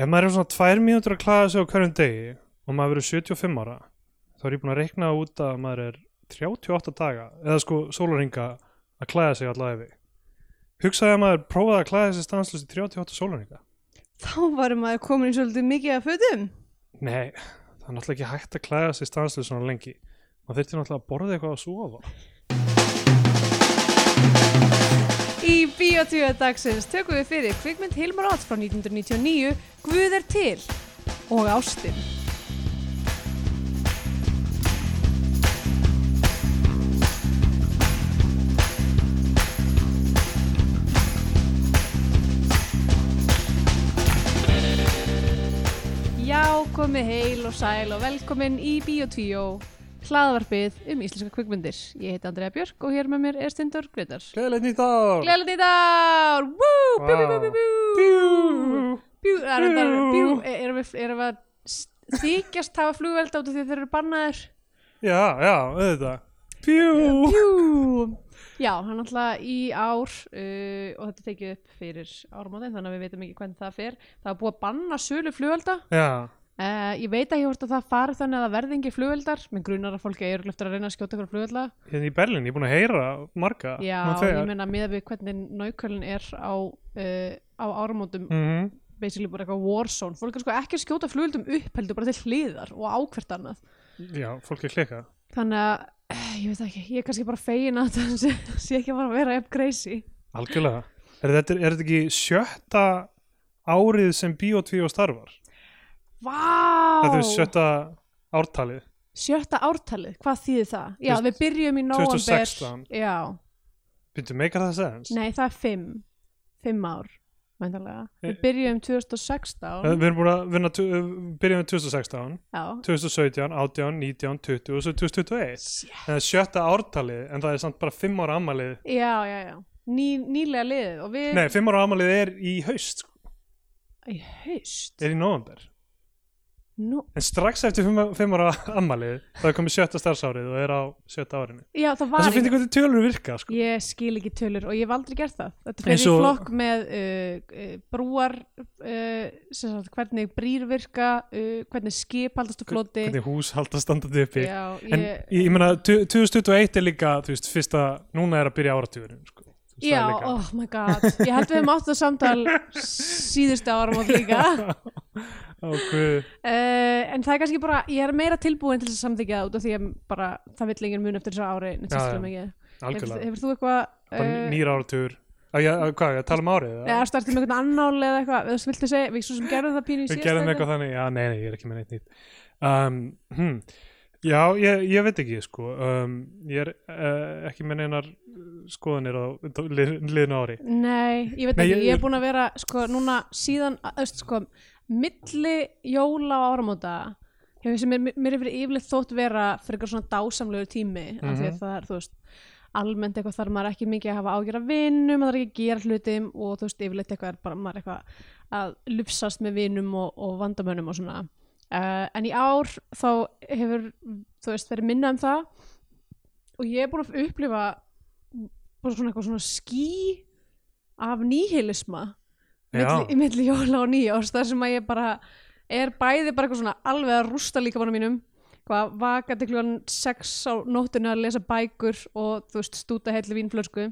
ef maður er svona tvær mínútur að klæða sig á hverjum degi og maður verður 75 ára þá er ég búin að reikna út að maður er 38 daga eða sko sólaringa að klæða sig allavega við hugsaði að maður prófaði að klæða sig stanslust í 38 sólaringa Þá varum maður komin í svolítið mikið að fötum. nei, það er náttúrulega ekki hægt að klæða sig stanslust svona lengi. Maður þurfti náttúrulega að borða eitthvað að sofa Í Bíotvíu dagsins tökum við fyrir kvikmynd Hilmar Odds frá 1999 Guð er til og Ástin. Já, komið heil og sæl og velkomin í Bíotvíu hlaðvarpið um íslenska kvikmyndir. Ég heiti Andrea Björk og hér með mér er Stendur Gretar. Gleðilegt nýtt ár Gleðilegt í dag! Woo! Bjú, bjú, bjú, bjú, bjú! Bjú. Bjú, það er þetta, bjú, erum við, erum við að þykjast hafa flugvelda út af því þeir eru bannaðir? Já, já, auðvitað Pjú Bjú! Já, hann alltaf í ár uh, og þetta er tekið upp fyrir áramótin þannig að við veitum ekki hvernig það fer. Það er búið að banna sölu flugvelda. Já, Uh, ég veit ekki hvort að það fari þannig að það verði engi flugveldar, menn grunar að fólki er eftir að reyna að skjóta ykkur flugvelda. hérna í Berlín, ég er búin að heyra marga Já, nú ég meina miða við hvernig nákvæmlega er á, uh, á áramótum Mhm. basically bara eitthvað warzone fólk er sko ekki að skjóta flugöldum upp heldur bara til hliðar og ákvert annað Já, fólk er klika þannig að, eh, ég veit ekki, ég er kannski bara fegin að þetta sé, sé ekki bara að vera upp crazy Algjörlega Er þetta, er þetta ekki sjötta árið sem Bíotví og starfar? Vá! Þetta er sjötta ártalið. Sjötta ártalið, hvað þýðir það? Já, Tvist- við byrjum í november 2016. Já, Byrju, meikar það sens? nei það er fimm. Fimm ár, mæntalega Við byrjum 2016 Við erum búin að vinna, byrjum við 2016 Já, 2017, 18, 19, 20 og svo 2021 Það er sjötta ártalið en það er samt bara fimm ára amalið já, já, já. Ný, Nýlega liðið og við Nei, fimm ára amalið er í haust sko. Í haust? Er í november Nú, En strax eftir fimm, ára amalið það er komið sjötta starfsárið og er á sjötta árinu Já, það Þess var að finnst hvernig tölur virka sko. Ég skil ekki tölur og ég hef aldrei gert það. Þetta fyrir og- flokk með uh, uh, brúar, uh, hvernig brýr virka, uh, hvernig skip haldast á floti. Hvernig hús halda standandi uppi Já, En ég, ég, ég meina, tu- 2021 er líka, þú veist, fyrsta, núna er að byrja áratugurinn, sko. Já líka- oh my god. Ég held við hefum átt það samtal síðustu árum átt líka. Guð. Uh, en það er kannski bara, ég er meira tilbúin til þess að samþykja það út af því að bara, það vill enginn mun eftir þessu ári, Já, já. mikið. Hefur, hefur þú eitthvað, uh, nýra áratugur. Að ég, að, hvað, ég tala um árið? eða startið með eitthvað annál eða eitthvað, þú viltu segja, við svo sem gerðum það pínu í Við síðasta gerðum eitthvað þannig, já, nei, nei, ég er ekki með neitt nýtt. Um, hm, já, ég, ég veit ekki, sko. Um, ég er uh, ekki með neinar skoðanir á lið, liðinu ári. Nei, ég veit Nei, ekki, ég- ég er búin að vera sko núna síðan, öst, sko milli jóla áramóta sem mér, mér hefur yfirleitt þótt vera fyrir eitthvað svona dásamlegur tími af því að Mhm. það er, þú veist almennt eitthvað þar maður ekki mikið að hafa ágjör að vinnum, maður er ekki að gera hlutum og þú veist, yfirleitt eitthvað er bara maður eitthvað að lufsast með vinnum og, og vandamönnum og svona uh, en í ár þá hefur þú veist, verið minna um það. Og ég er búin að upplifa bara svona eitthvað svona ský af nýhilisma milli, milli jóla og nýjárs þar sem að ég bara er bæði bara eitthvað svona alveg að rústa líka mínum. Hvað vaka til kljóðan sex á nóttunni að lesa bækur og þú veist stúta heilli vínflösku.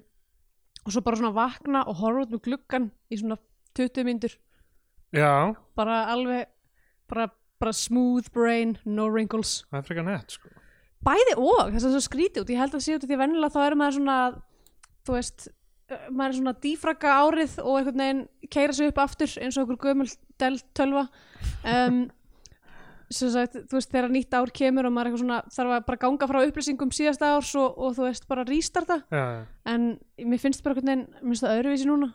Og svo bara svona vakna og horfa út með gluggan í svona 20 myndur Já, bara alveg bara, bara smooth brain, no wrinkles það er frekar nett, sko. bæði og, það er svo skrítið út ég held að sé út því að venjulega þá er maður svona þú veist, uh, maður er svona dífragga árið og einhvern veginn keira sig upp aftur eins og okkur gömul del tölva um, sagt, þú veist, þegar nýtt ár kemur og maður er eitthvað svona, þarf að bara ganga frá upplýsingum síðasta árs og, og þú veist, bara já. en mér finnst bara einhvern veginn, mér finnst það öðruvísi núna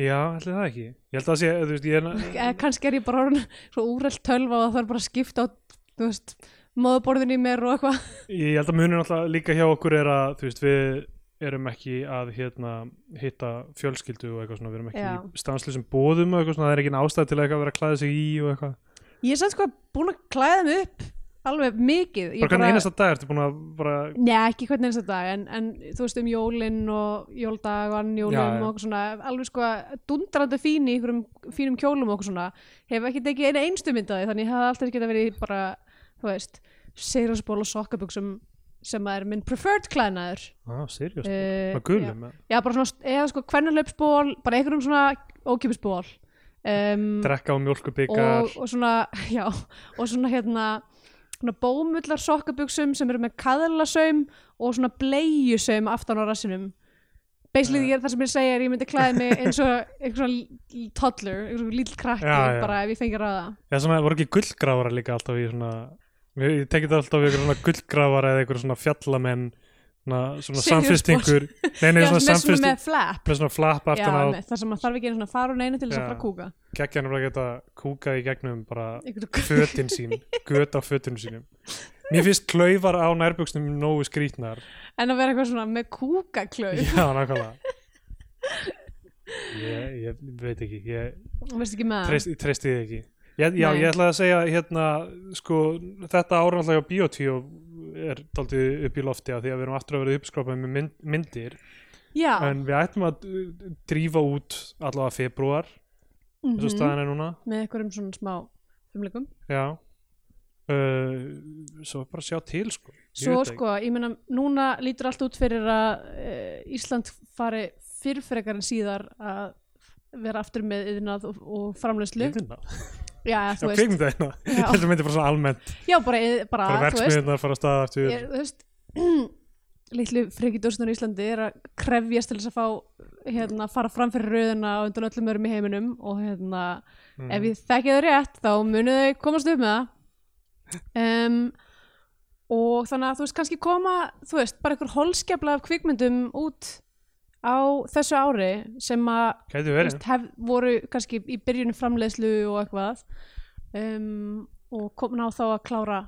Já, ætli það ekki. Ég held að það sé, þú veist, ég er... eða kannski er ég bara orðin svo úrreld tölva og það þarf bara að skipta á, þú veist, móðuborðin í mér og eitthvað Ég held að munur náttúrulega líka hjá okkur er að þú veist við erum ekki að hérna, hitta fjölskyldu og eitthvað svona, við erum ekki Já. stanslisum bóðum og eitthvað svona, það er ekki ástæð til að vera að klæða sig í og eitthvað Ég er samt sko búin að klæða mig upp alveg mikið bara hvernig einasta dag ertu búin að bara Nei, ekki hvernig einasta dag en, en þú veist um jólin og jóldag og annan jólum Já, og okkur svona alveg sko dundrandi fín í einhverjum fínum kjólum og okkur svona. Hef ekki tekið einu einstu myndaði þannig ég hefði alltaf geta verið í bara þú veist, seyrasból og sokkabuxum sem er minn preferred klæðnaður. Á, seriós, uh, með gulum já. Já, bara svona, eða sko kvennalöpsból bara einhverjum svona ókjöpsból um, drekka og mjólkubikar og, og svona, já, og svona hérna svona bómullar sokkabuxum sem eru með kaðlasaum og svona bleijusaum aftan á rassinum basically yeah. það sem ég segja er ég myndi klæða mig eins og einhver svona l- toddler, einhver svona lítill krakki Já, já. bara ef ég fengi að ráða Já, svona, voru ekki gullgrafara líka alltaf í svona Ég tekið alltaf í einhver svona gullgrafara eða einhver svona fjallamenn svona, svona með svona flap. með svona flap aftan á það sem að þarf ekki einu svona úr neinu til þess að fara að kúka geggjan að geta kúkað í gegnum bara Einhver- fötin sín göt á fötunum sínum. Mér finnst klaufar á nærbuxnum nógu skrítnar en að vera eitthvað svona með kúkaklöf Já, nákvæmlega. Ég, ég veit ekki ég það? Treyst, treysti þið ekki. Ég, Já, Nei. ég ætlaði að segja hérna sko, þetta áraðanlega á Bíotvíó er daldið upp í lofti af því að við erum aftur að vera uppskrápað með mynd, myndir. Já, en við ættum að uh, drífa út allavega februar eins og mhm, staðan er núna. Með einhverjum svona smá fimmleikum já. Uh, svo bara sjá til sko. Ég Svo sko, ég meina, núna lítur allt út fyrir að uh, Ísland fari fyrrfrekar en síðar að vera aftur með yðnað og, og framleiðslu. ekki. Iðnað. Já, þú veist. Já. þetta myndi bara svona almennt Já, bara, bara bara verksmiðunar fara að staða aftur ég, þú veist, litlu frikidórsnur í Íslandi er að krefjast til þess að fá, hérna, fara fram fyrir rauðina og undan öllum örum í heiminum og hérna, Mm. ef ég þekki þau rétt þá munu þau komast upp með það um, og þannig að þú veist kannski koma þú veist, bara einhver holskefla af kvikmyndum út á þessu ári sem að hef, voru kannski í byrjunum framleiðslu og eitthvað um, og komin á þá að klára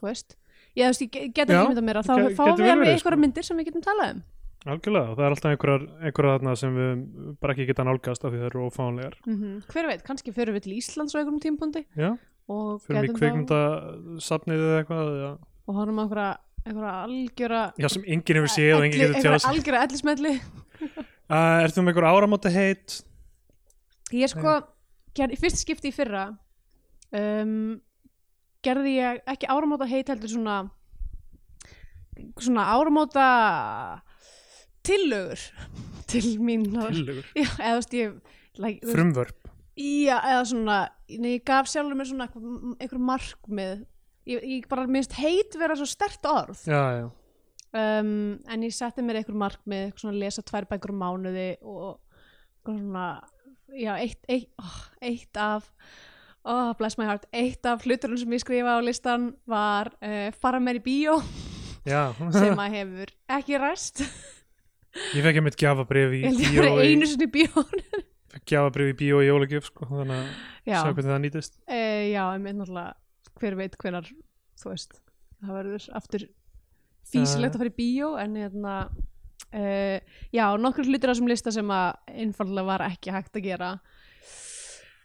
þú veist. Ég, veist, ég get ekki mynda mér að þá fáum við alveg einhverja sko. myndir sem við getum talað um. Algjörlega það er alltaf einhverjar þarna sem við bara ekki geta nálgast af því það eru ófánlegar mm hver veit, kannski fyrir við til Íslands á einhverjum tímpúndi já, fyrir mig gætum þá- kvikmyndasafnið eða eitthvað já. og horfum á einhverja, einhverja algjöra já, sem enginn hefur séð og enginn getur tjáð sig. algjöra ellismelli. Uh, Ertu með einhver áramóta heit? ég sko, ger, í fyrst skipti í fyrra um, gerði ég ekki áramóta heit heldur svona svona áramóta tillögur til mín. Tillögur? Já, eða þú veist ég like, þú Frumvörp? Já, eða svona nei, ég gaf sjálfur mér svona einhver markmið ég, ég bara minnst heit vera svo stert orð. Já, já. Um, en ég setti mér einhver markmið eitthvað svona að lesa tvær bækur mánuði og eitthvað svona já, eitt, eitt, oh, eitt af oh, bless my heart eitt af hluturinn sem ég skrifa á listan var uh, fara mér í bíó Já, sem að hefur ekki ræst. Ég fekk einmitt gjafabrif í ég ég bíó einu sinni í bíó fekk gjafabrif í bíó í jólagjöf sko, þannig að já, sjá hvernig það nýtist. Uh, já, en minn náttúrulega hver veit hvenar, þú veist það verður aftur físilegt að fara í bíó en hérna uh, já, nokkur hlutir á þessum lista sem að einfallega var ekki hægt að gera.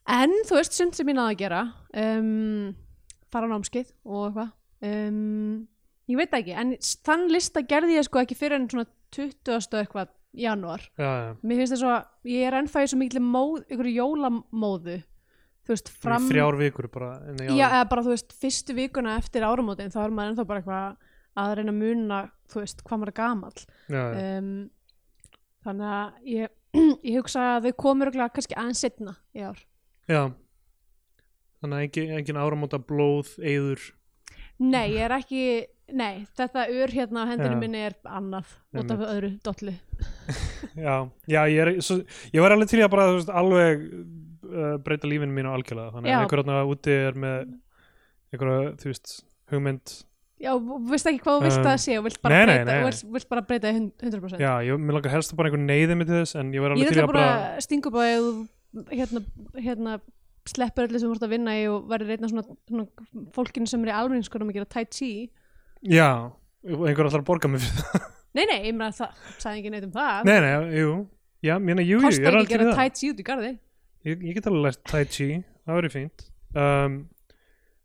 En þú veist, sund sem ég náði að gera um, fara á námskeið og eitthvað um, ég veit það ekki, en þann lista gerði ég sko ekki fyrir en svona 20. eitthvað janúar. Já, já, mér finnst þess að ég er ennþá í svo miklu móð, ykkur jólamóðu þú veist, fram... þrjár vikur bara já, eða bara þú veist, fyrstu vikuna eftir áramótin þá er maður ennþá bara eitthvað að reyna að muna, þú veist, hvað maður er gamall. Já, já. um, þannig að ég, ég hugsa að þau komur örugglega kannski aðeins setna í ár. Já. Þannig að engin, engin áramóta blóð, eyður. Nei, ég er ekki, nei, þetta ur hérna á hendinu Já. minni er annað út af öðru dollu. Já, já ég, er, svo, ég var alveg til að bara þú veist, alveg uh, breyta lífinu mínu algjörlega. Þannig að einhver þarna úti er með einhverja, þú veist, hugmynd. Já, veist ekki hvað þú vilt Um, að það sé? Og vilt bara, nei, nei, breyta, nei. Vilt, vilt bara breyta í hund- 100% Já, ég, mér langar helst að bara einhver neyði til þess en ég ég alveg til í að bara bara að stinga upp á að hérna, hérna sleppur öllu sem ert að vinna í og verður einna svona, svona fólkinu sem er í almenningskonum að gera tai chi. Já, einhver að borga mig fyrir það. Nei, nei, ég meina það, sagði ekki neitt um það. Nei, nei, jú. Já, mér jú, jú, ég kostar er ekki að í gera það. Tai chi út í garði ég, ég get alveg lært Tai Chi, það verður fínt. Um,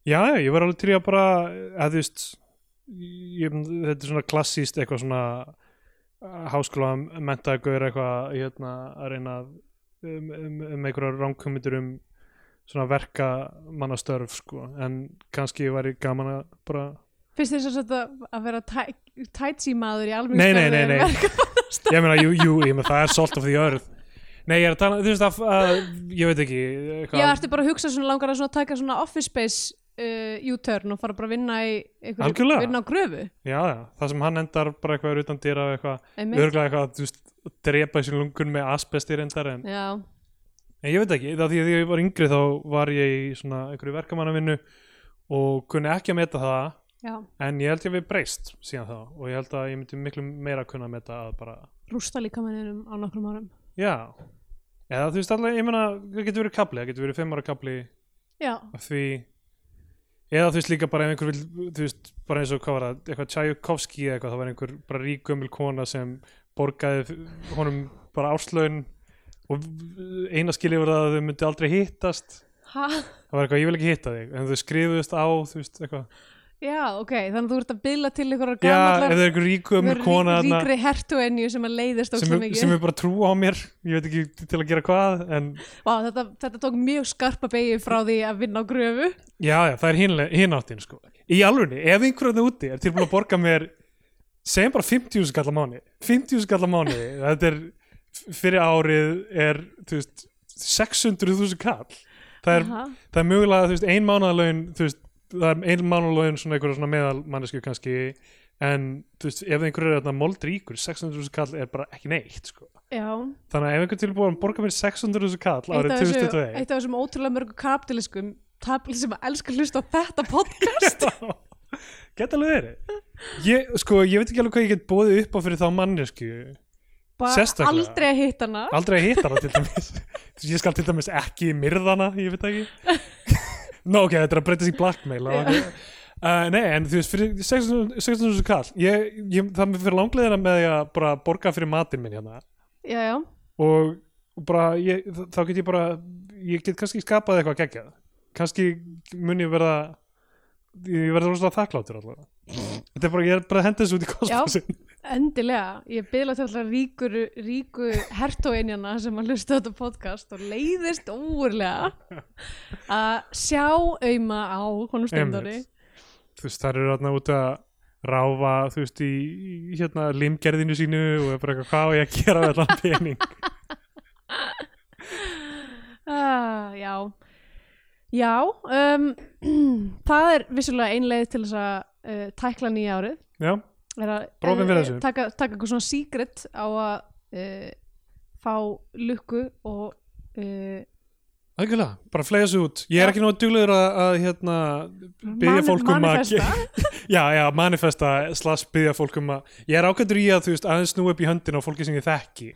Já, ég var alveg til að bara að þú veist ég, þetta er svona klassíst eitthvað svona háskóla mentagur eitthvað hérna, að reyna um, um, um einhverjar rámkomitur um svona verka mannastörf sko, en kannski væri gaman að bara þess að þetta að vera tætsi maður í alveg Nei, nei, nei, nei. ég meina, jú, jú, ég meina, það er salt of the earth Nei, ég er að tala, þú veist að, að ég veit ekki eitthvað, Já, ertu bara að hugsa svona langar að svona taka svona office space uh, U-turn og fara bara að vinna í einhverju- Algjörlega. vinna á gröfu Já, já, það sem hann endar bara eitthvað er utan dýra eitthvað, Einmitt. örgulega eitthvað, þú veist drepa í sér lungun með asbesti reyndar en, Já, en ég veit ekki, það því að því að ég var yngri þá var ég í svona einhverju verkamannavinnu og kunni ekki að meta það já, en ég held ég við breyst síðan þá og ég held að ég myndi miklu meira kunna að meta að bara, rústa líka manninum á nokkrum árum já. Eða þú veist alltaf, ég meina, það getur verið kapli það getur verið fimm ára kapli Já, því. Eða þú veist líka bara ef einhver vil þú veist, bara eins og hvað var það, eitthvað Tchaikovsky eða eitthvað, það var einhver bara ríkumil kona sem borgaði honum bara áslaun og eina skilja var það að þau myndi aldrei hittast. Ha? það var eitthvað, ég vil ekki hitta þig. En þau skrifuðust á, þú veist, eitthvað Já, ok, þannig að þú ert að bylla til ykkur já, ef það er einhver ríkumil kona þarna. ríkri hertuenju sem að leiðist sem, ókslega mikið. sem er bara trú á mér. Ég veit ekki til að gera hvað en Vá, þetta, þetta tók mjög skarpa beigju frá því að vinna á gröfu. Já, já, það er hinle- hinn áttin sko. í alvegni, ef einhverjum það úti er tilbúin að borga mér segjum bara 50 skall á mánu 50 skall á mánu, þetta er fyrir árið er þú veist, 600.000 kall. Það er, Aha. það er mögulega þú veist, ein mánaðalaun þú veist, það er ein mánaðalaun svona einhverja svona meðalmannesku kannski en þú veist, ef einhverju er þarna moldríkur 600.000 kall er bara ekki neitt sko. Já, þannig að ef einhver tilbúin að borga mér 600.000 kall árið af, þessu, 2021 eitt af þessum ótrúlega mörgu kapitaliskum tabli sem að elska að hlusta á þetta podcast. Geta alveg verið. Ég, sko, ég veit ekki alveg hvað ég get bóðið upp á fyrir þá mannesku bara aldrei að hitta hana. Aldrei að hitta hana til dæmis. Ég skal til dæmis ekki myrðana ég veit ekki Nó ok, þetta er að breytast í blackmail uh, uh, Nei, en þú veist fyrir 600 600.000 kall ég, ég, það fyrir langleðina með því að bara borga fyrir matinn minn hérna. Já, já, og, bara ég, þá get ég bara ég get kannski skapað eitthvað geggjað. Kannski mun ég verða ég verða rosalega þakkláttur allavega þetta er bara, ég er bara að henda þessu út í kosmosin endilega. Ég byrla til alltaf ríkur, ríku hertóinjana sem að hlusta á þetta podcast og leiðist óurlega að sjá auðma á honum stundari þú veist, það eru þarna út að ráfa, þú veist, í, í hérna limgerðinu sínu og bara eitthvað hvað ég að gera allan pening? Ah, Já. Já um, það er vissulega ein leið til þess að uh, tækla nýja árið. Já, Prófum eh, við þessu. taka, taka eitthvað svona secret á að uh, fá lukku og uh, algjörlega, bara flega þessu út. Ég er ekki nóg duglegur að, að hérna byggja mani- fólk um að já, já, manifesta slash byggja fólk um að ég er ákvæmdur í að þú veist, aðeins snú upp í höndin á fólki sem ég þekki.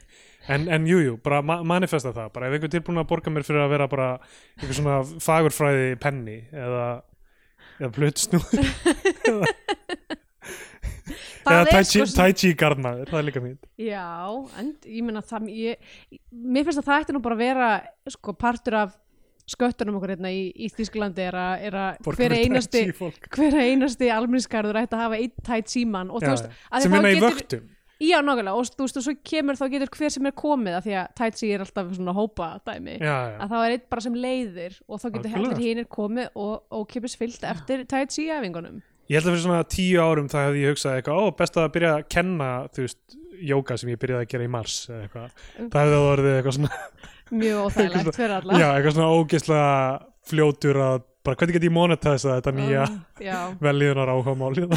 En, en jú, bara ma manifesta það bara. Ef einhver tilbúin að borga mér fyrir að vera bara einhver svona fagurfræði penni eða, eða blutsnú Það eða tai chi, sko- tai chi garnaður, það er líka mín Já, en ég meina það ég, mér finnst að það ætti nú bara að vera sko partur af sköttunum okkur hérna í, í Þýskalandi er að, er hver tai einasti chi hver einasti almenniskarður ætti að hafa einn tætt síman og þú veist, sem vinna í getur- vöktum Já, nákvæmlega, og þú veist, og svo kemur þá getur hver sem er komið að því að tætt sí er alltaf svona hópa dæmi já, já. að þá er einn bara sem leiðir og þá getur Algjörlega. allir hinir komið og, og kemur fyllt eftir tætt sí æfingunum ég held að fyrir svona tíu árum það hefði ég hugsað eitthvað, ó, best að byrja að kenna þú veist, jóka sem ég byrjaði að gera í mars eða eitthvað, Mm. það hefði orðið eitthvað svona mjög óþægilegt fyrir alla já, eitthvað svona ógeðslega fljótur að bara hvernig get ég monetæsa þetta nýja Um, Já, velíðunar áhuga máli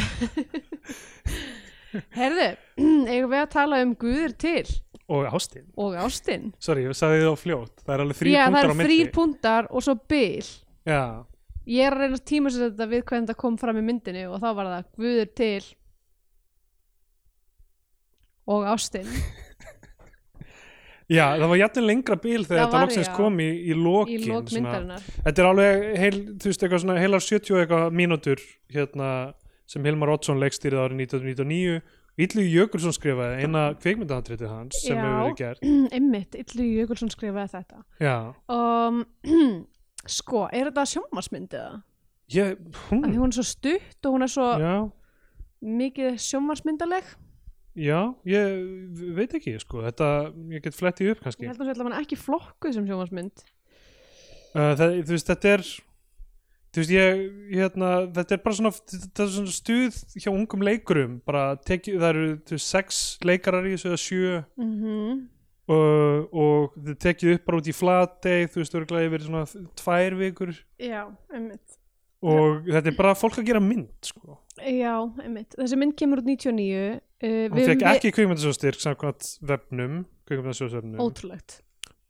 herðu, eigum við að tala um Guður til? Og ástin, og Ástin. Sorry, ég sagði það á fljótt. Það er alveg þrý það punktar á milli. þrýr punktar og svo bil. Já, Ég er að reyna að tíma sér þetta við hvernig þetta kom fram í myndinni og þá var það Guður til og Ástin. Já, það var jættin lengra bil þegar Það þetta loksins já. kom í, í í lokin lók svona. myndarinnar. Þetta er alveg heil, þú veist, eitthvað svona heilar 70 og eitthvað mínútur hérna, sem Hilmar Oddsson leikstýrið árið 1999 Ítlu Jökulsson skrifaði eina kvikmyndahandritið hans sem Já. hefur verið gert. Einmitt, Illu Jökulsson skrifaði þetta. Já, um, Sko, er þetta sjómasmynd eða? ég, hún, því hún er svo stutt og hún er svo já. mikið sjónvarsmyndaleg Já, ég veit ekki sko, þetta, ég get flettið upp ég kannski held að hún sé allavega ekki flokkuð sem sjónvarsmynd uh, það, þú veist, þetta er þú veist, ég, hérna þetta er bara svona, þetta er svona stuð hjá ungum leikurum, bara teki, það eru þú veist, sex leikarar í þessu eða sjö. Mm uh, og þau tekið upp bara út í flatey þú veist, örgulega yfir svona tvær vikur. Já, einmitt. Og þetta er bara fólk að gera mynd sko. já, einmitt, þessi mynd kemur út 99 uh, hún við- fekk ekki kvikmyndasjóðstyrk samkvæmt vefnum kvikmyndasjóðsvefnum. Ótrúlegt,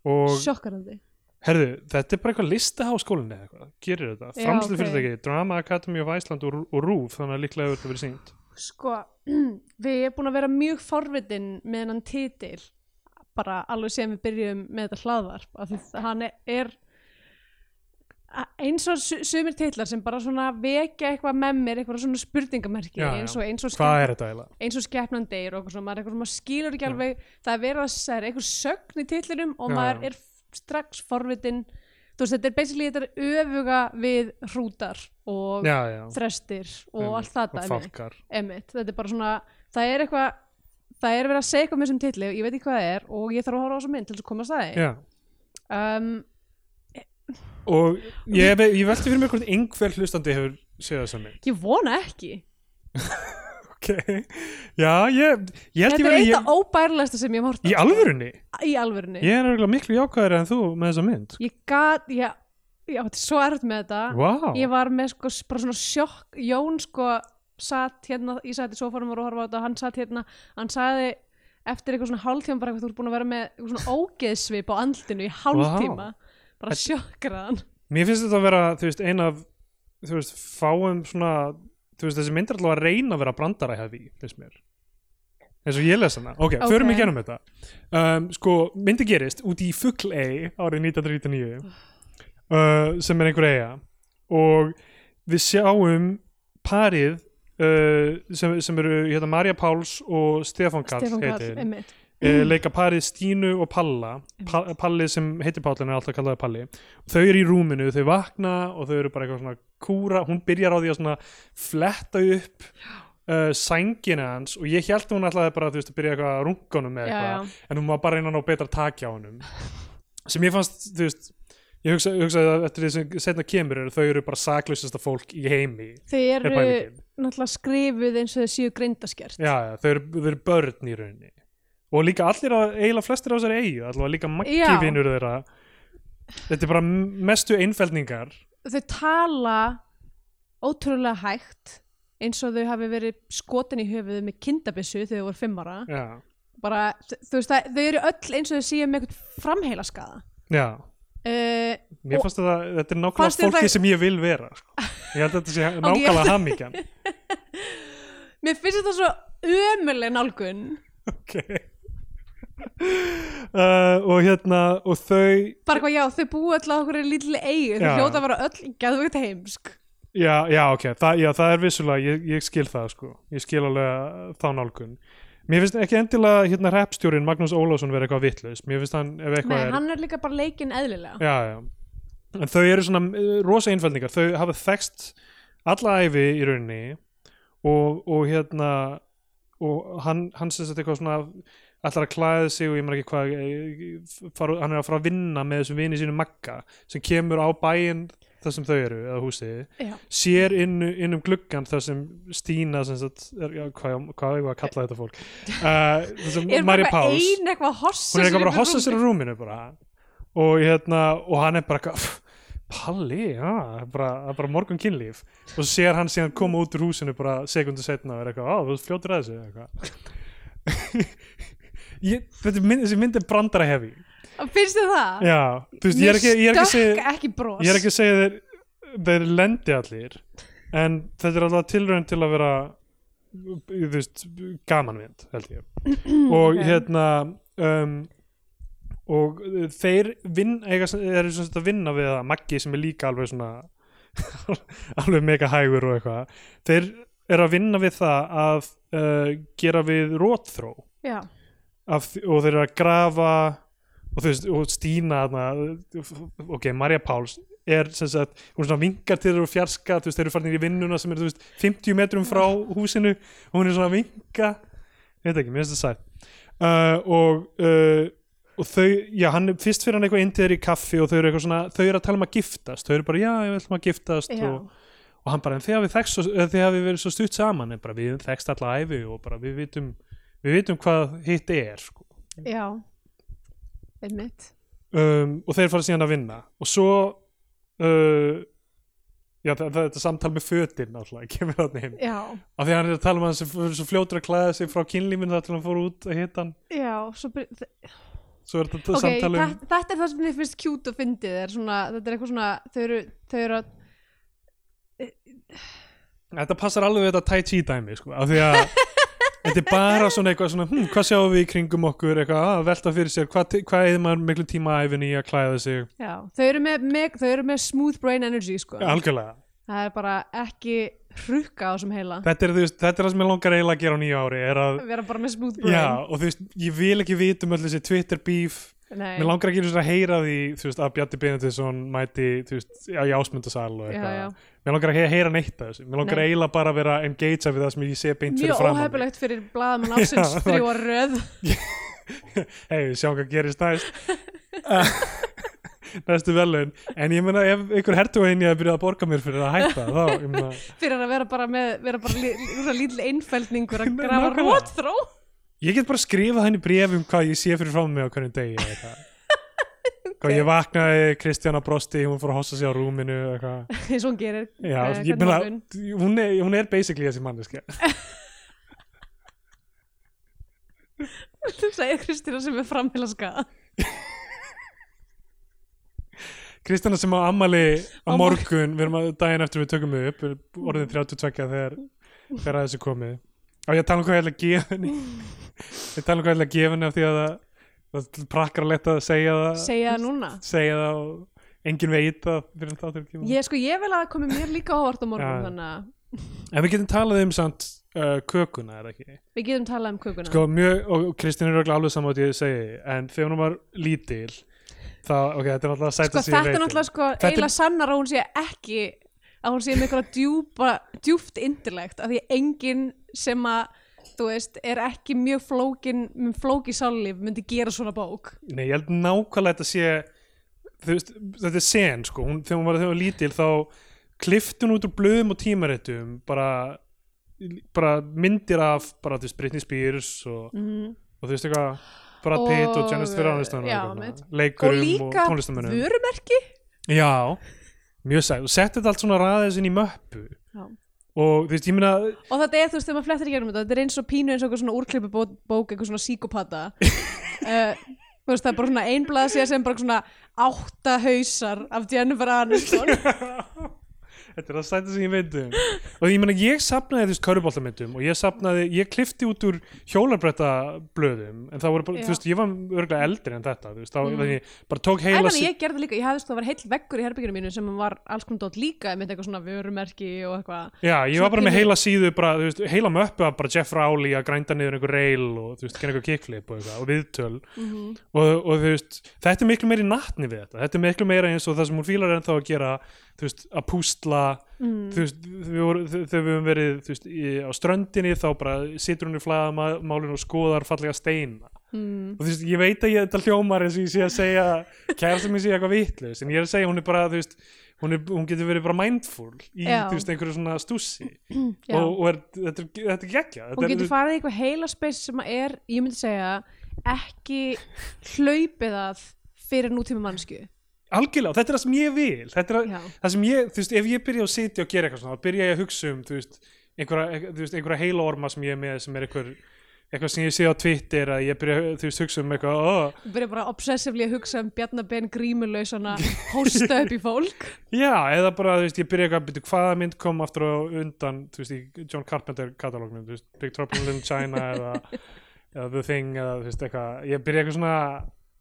og sjokkarandi herðu, þetta er bara eitthvað listaháskólinni eða eitthvað, gerir þetta, Já, framslu ok. fyrirtæki Drama Academy of Iceland og, og RÚF þannig að líklega hefur þetta verið sínt sko, við erum búin að vera mjög forvitin með hennan titil bara alveg sem við byrjum með þetta hlaðvarp af því að hann er, eins og su- sumir titlar sem bara svona vekja eitthvað með mér eitthvað svona spurningamerki Já, já. eins og, eins og og skeppnan deyr og eitthvað svona, maður, er eitthvað, svona- maður skilur ekki Já. alveg það er verið að það er eitthvað sögn í titlinum og Já, maður já. er strax forvitin. Þú veist, þetta er basically þetta er öfuga við hrútar og Já, já, þrestir og Einmitt. allt þetta og emitt, þetta er bara svona það er eitthvað, það er verið að segja eitthvað með þessum titli og ég veit ekki hvað það er og ég þarf að horfa á þessa mynd til þess að koma að staði Já, um, og ég, ég velti fyrir mig hvort einhver hlustandi hefur séð þessa mynd. Ég vona ekki ok, já, ég, ég held þetta ég er verið eitt ég, af óbærilegsta sem ég á, í sko. alvörunni? Í alvörunni. Ég er miklu jákvæður en þú með þessa mynd. Ég gat, ég, ég átti svo erfitt með þetta. Wow. ég var með sko bara svona sjokk. Jón sko satt hérna ég satt í sofanum og horfa á þetta hann satt hérna. Hann sagði eftir eitthvað svona hálftíma bara eitthvað þú ert búin að vera með eitthvað svona ógeðsvip á andlinu í hálftíma. Bara sjokkraðan mér finnst þetta að vera, þú veist, ein af þú veist, fáum svona þú veist, þessi mynd er alltaf að reyna að vera brandara hefði, finnst mér. Eins og ég les hana, ok, Ok. förum ekki ennum þetta. Um, sko, myndi gerist út í Fugl-Ey árið 1999 uh, sem er einhver eiga og við sjáum parið uh, sem, sem eru hérna, Marja Páls og Stefán Karl Stefán Karl, heitir. einmitt uh, leika parið Stínu og Palla. Pa Palli sem heitir Pállin er alltaf kallaði Palli. Þau eru í rúminu, þau vakna og þau eru bara eitthvað svona kúra hún byrjar á því að svona fletta upp uh, sængina hans og ég held hún ætlaði bara þú veist, að byrja eitthvað að með já, eitthvað en hún var bara reyna að ná betra takja á honum. Sem ég fannst, þú veist ég hugsa, hugsaði að eftir því sem setna kemur eru þau eru bara saklausasta fólk í heimi þau er eru náttúrulega skrifuð eins og þau séu greindaskert já, já, þau eru, þau eru börn í rauninni og líka allir, að, eiginlega flestir á þessari eigu allavega líka maggi Já. vinur þeirra. Þetta er bara mestu einfeldningar. Þau tala ótrúlega hægt eins og þau hafi verið skotin í höfuðu með kindabissu þegar þau voru fimm ára. Já, bara, þú veist það, þau eru öll eins og þau séu með eitthvað framheila skada já. Uh, mér fannst þetta, þetta er nákvæmlega fólki það- sem ég vil vera sko. ég held að þetta sé nákvæmlega hamingjan. Mér finnst þetta svo ömuleg nálgun. Ok uh, og hérna og þau bara hvað já, þau öll á okkur í lítli eigu þau hljóta að vera öll gæðvögt heimsk. Já, já, ok, Þa, já, það er vissulega, ég, ég skil það sko, ég skil alveg þá nálgun. Mér finnst ekki endilega hérna repstjórin Magnús Ólafsson vera eitthvað vitlaus, mér finnst hann ef eitthvað Nei, er, hann er líka bara leikinn eðlilega. Já, já, en þau eru svona uh, rosa einfældningar, þau hafa þekst alla æfi í rauninni og, og hérna, og hann, hann þetta eitthvað svona ætlar að klæða sig og ég maður ekki hvað eh, fara, hann er að fara að vinna með þessum vini sínu Magga sem kemur á bæinn þar sem þau eru, eða húsið sér inn, inn um gluggan þar sem Stína sem sagt, er, já, hvað, hvað er að kalla þetta fólk? Uh, er bara ein eitthvað að hossa hún er eitthvað bara hossa í sér rúmið. rúminu? bara. og, hérna, og hann er bara eitthvað, "Pff, Palli, já, það er bara, það bara morgun kynlíf. Og svo sér hann síðan koma út úr húsinu bara sekundu setna og er eitthvað, á, þú ert fljótur að þessu eitthvað ég, þetta er mynd, þessi mynd er brandara hefi finnst þið það? já, þú veist, ég er ekki, ég er ekki að segja ekki bros. ég er ekki að segja þeir þeir lendi allir en þetta er alltaf tilraun til að vera þú veist, gamanvind held ég. Og hérna um, og þeir vinn, eiga, eru sem sagt að vinna við að Maggi sem er líka alveg svona alveg mega hægur og eitthvað. Þeir eru að vinna við það að uh, gera við rótþró já, af, og þeir eru að grafa og þú veist, og Stína þarna, ok, Marja Páls er sem sagt, hún svona vinkar til þeir og fjarska, þú veist, þeir eru farin í vinnuna sem er, þú veist, 50 metrum frá húsinu og hún er svona að vinka. Ég veit ekki, mér finnst það sætt. Uh, og uh, og þau, já, hann fyrst fyrir hann eitthvað inn til þeir í kaffi og þau eru eitthvað svona, þau eru að tala um að giftast. Þau eru bara, já, ég vil að giftast og, og hann bara, en eh, þið hafið verið svo stutt saman, en bara við þekst alla æfi og bara við vitum við vitum hvað hitt er sko. já, einmitt. Um, og þeir fara síðan að vinna. Og svo uh, já, það, það, þetta samtal með fötin náttúrulega, kemur þarna inn. Já, af því að hann er að tala um hann sem fyrir svo fljótur að klæða sig frá kynlífinu þar til hann fór út að hitta hann. Já, svo byr, þ- svo er þetta ok, samtal um þetta, þetta er það sem þið finnst kjút og fyndið er svona, þetta er eitthvað svona þau eru, þau eru að þetta passar alveg við þetta tai chi dæmi sko, af því að þetta er bara svona eitthvað svona, hm, hvað sjáum við í kringum okkur? Eitthvað, að velta fyrir sér hvað, hvað eða maður miklu tíma að æfinni í að klæða sig? Já, þau eru með, með, þau eru með smooth brain energy sko. algjörlega. Það er bara ekki hrukka á þessum heila. Þetta er, veist, þetta er það sem ég langar eiginlega að gera á nýja ári að vera bara með smooth brain. Já, og þú veist, ég vil ekki vita um öll þessi Twitter beef Nei. Mér langar ekki að heyra því veist, að Bjarni Benediktsson mæti veist, já, í ásmundasal og eitthvað. Mér langar ekki að heyra neitt af þessu Mér langar Nei. eiginlega bara að vera engagea við það sem ég sé beint fyrir mjög fram óhefilegt fyrir blaðamann ásins að röð Hei, sjáum hvað gerist næst Næstu velun En ég meina ef ykkur hertu að að byrja að borga mér fyrir að hætta þá, fyrir að vera bara með vera bara lí- lí- lítill einfældningur að grafa Nákvæmlega. Ég get bara skrifað henni bref um hvað ég sé fyrir fram mig á hvernig degi okay. ég vaknaði, Kristjana brosti hún fór að hossa sig á rúminu eins og hún gerir Já, eh, ég morgun. hún? er, hún er basically þessi manneska þú segir Kristína sem er framheila skada Kristjana sem á ammali á morgun, við erum að daginn eftir við tökum við upp, orðin 32 þegar, þegar að þessu komið á ég að tala um hvað ég ætla að gefa henni. Ég tala um hvað ég ætla að gefa henni af því að það, það prakkar að leta að segja það segja það núna? segja það og enginn veit það fyrir það til að gefa ég, sko, ég vil að komi mér líka ávart á morgun þannig að en við getum talað um samt uh, kökuna er ekki? Við getum talað um kökuna. Sko mjög, og Kristín er alveg saman að ég segi, en þegar hún var lítil þá, ok, þetta er alltaf að sko í þetta er náttúrulega sko að hún sé ekki að hún sé með eitthvað djúpa djúft intellekt af því að enginn sem að þú veist, er ekki mjög flókin flóki sállíf myndi gera svona bók. Nei, ég held nákvæmlega þetta sé þú veist, þetta er sen sko. Hún, þegar hún var, þegar hún var lítil þá klifti hún út úr blöðum og tímarittum bara, bara myndir af bara þú veist Britney Spears og, mm. og þú veist eitthvað Brad Pitt og, Janice Aniston já, og leikurum og líka tónlistamönnum vörumerki? Já, mjög sætt. Og setti þetta allt svona ræðis inn í möppu. Og þú veist, ég meina og þetta er þú veist þegar maður flettir í gegnum þetta þetta er eins og pínu eins og eitthvað svona úrklippu bók eitthvað svona síkopata. Uh, þú veist það er bara svona einblað sér sem bara svona átta hausar af Jennifer Aniston Þetta er það sæti sem ég veit um. Og ég meina ég sapnaði þú veist köruboltamyndum og ég sapnaði, ég klifti út úr hjólarbretta blöðum en það voru bara, Já. þú veist, ég var örgulega eldri en þetta, þú veist, þá Mm. ég bara tók en heila þannig ég gerði líka, ég hefðist það var heill veggur í herbygginu mínu sem var alls konar dót líka með eitthvað svona vörumerki og eitthvað. Já, ég var bara með heila síðu bara, þú veist, heila möppu af bara Jeff Rowley að grænda niður einhver rail og þú veist, einhver kickflip og, og viðtöl. Mm og, og þú veist, þetta er miklu meiri natni við þetta, þetta er miklu meira eins og það sem hún fílar ennþá að gera, þú veist, að pústla mm. þú veist, þegar við höfum verið þú veist, í, á ströndinni þá bara situr hún í flæðamálinu og skoðar fallega steina Mm. og þú veist, ég veit að ég þetta hljómar eins og ég sé að segja kærasta mér sé eitthvað vitlaus en ég er að segja hún er bara, þú veist hún, er, hún getur verið bara mindful í, Já. þú veist, einhverju svona stússi Já. og, og er, þetta, er, þetta er geggja hún getur farið í eitthvað heila space sem er, ég myndi segja ekki hlaupið að fyrir nútíma mannsku algjörlega, og þetta er það sem ég vil þetta er að, það sem ég, þú veist, ef ég byrja að sitja og gera eitthvað svona, þá byrja ég að hugsa um þú veist, einhverja, einhverja heila orma sem ég er með sem er einhver eitthvað sem ég sé á Twitter að ég byrja veist, hugsa um eitthvað oh, byrja bara obsessively að hugsa um Bjarnabenn grímulausana hósta upp í fólk Já, eða bara, þú veist, ég byrja eitthvað að byrja hvaða mynd kom aftur á undan, þú veist, í John Carpenter katalógnum, veist, Big Trouble in China eða, eða The Thing eða, þú veist, eitthvað, ég byrja eitthvað svona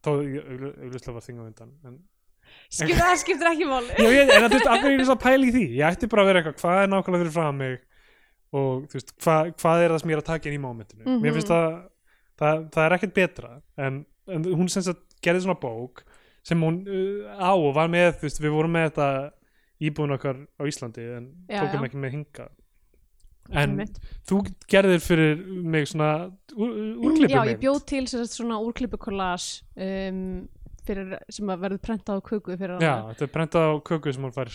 þó, auðvitað var Thing á undan en, Skip, það skiptir ekki ég, en þú veist, af hverju er þess að pæla í því ég ætti bara að vera eitthvað, hvað er nákvæmlega fyrir frá mig og, þú veist, hva, hvað er það sem ég er að taka inn í mómentinu, mér Mhm. finnst það það, það er ekkert betra en, en hún sem sagt gerði svona bók sem hún uh, á og var með, þú veist, við vorum með þetta íbúin okkar á Íslandi en Já, tókum já. ekki með hinga en Einmitt. þú gerðir fyrir mig svona úrklipum Já, ég bjóð til svona úrklippu kollas um, fyrir, sem að verður prentað á köku fyrir Já, hana. þetta er prentað á köku sem hún fær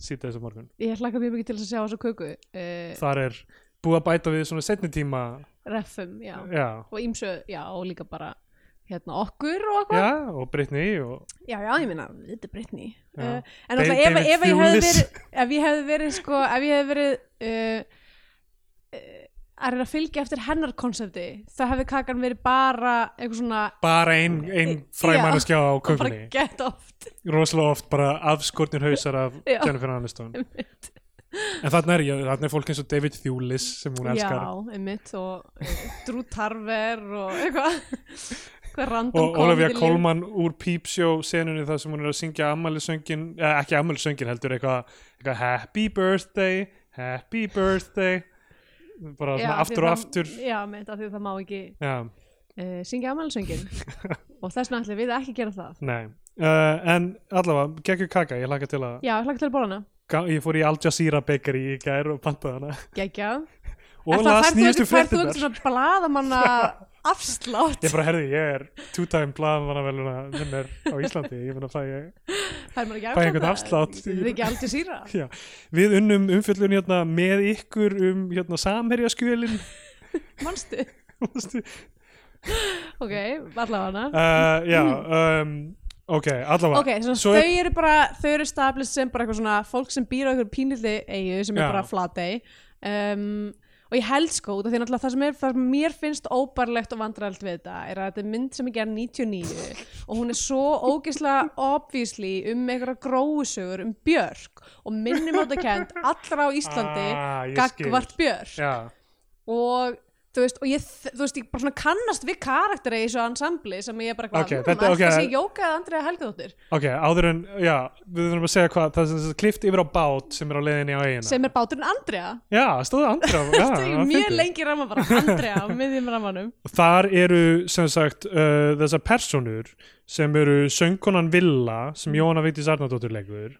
síta þessu morgun Ég hlakka mjög mikið til að sjá þessa köku uh, Þar er búið að bæta við svona setni tíma Reffum, já. Já, Og ímsu, já, og líka bara hérna okkur og eitthvað. já og Brittany og Já, já, ég meina, þetta er Brittany. Uh, en David- alltaf ef, ef ég hefði verið, ef ég hefði verið, sko, ef ég hefði verið uh, uh, að reyna að fylgja eftir hennar konsepti, þá hefði kakan verið bara eitthvað svona, bara ein, ein Já. fræmanneskja á og bara kökunni gett oft. rosalega oft bara afskortnir hausar af. Jennifer Aniston en þarna er, þarna er fólk eins og David Thewlis sem hún elskar Já, einmitt, og uh, Drew Tarver og eitthvað, og Olivia Colman úr Peep Show senunni þar sem hún er að syngja ammælisöngin, eh, ekki ammælisöngin heldur eitthvað, eitthvað happy birthday happy birthday bara Já, aftur og það- aftur Já, meint, af því að það má ekki uh, syngja afmælisöngin og þess vegna ætlum við ekki að gera það. uh, en allavega, geggjur kaka, ég hlaka til að Já, hlakka til að bóla hana. Ég fór í Al Jazeera Bakery í gær og pantaði hana Geggjað. og það- las nýjastu ekki- færð þú fréttinnar ekki svona bladamanna afslátt. Ég bara herði, ég er two-time blaðmannaveluna minn er á Íslandi ég finn að fæ er einhvern afslátt. Það er ekki aldrei síra Já, við unnum umfjöllun hérna, með ykkur um hérna, samherjaskjölin. Manstu? uh, Ok, allavega. Hana Já, um, ok, allavega. Ok, svona, Svo þau er- eru bara þau eru stablist sem bara eitthvað svona fólk sem býr á einhverjum pínlilli eigu sem er Já. bara flatei um, og ég held sko út af því náttúrulega það sem, er, það sem mér finnst óbarlegt og vandræðalt við þetta er að þetta er mynd sem er gerð 99 og hún er svo ógeðslega obviously um einhverja gróusögur um Björk og minnum átta kent allra á Íslandi Ah, gagvart Björk. Já, og þú veist, og ég, þú veist, ég bara svona kannast við karakteri í þessu ansambli sem ég bara eitthvað, Ok, okay, þetta- þetta, ok. þetta sé Jóka eða Andrea Helgadóttir? Ok, áður en já, við þurfum að segja hvað það er klift yfir á bát sem er á leiðinni á eigina sem er báturinn Andrea. Já, stóðu það ég mjög lengi ramma bara. Andrea á miðjum rammanum. Þar eru sem sagt uh, þessar personur sem eru söngkonan Villa sem Jóhanna Vigdís Arnardóttir leikur.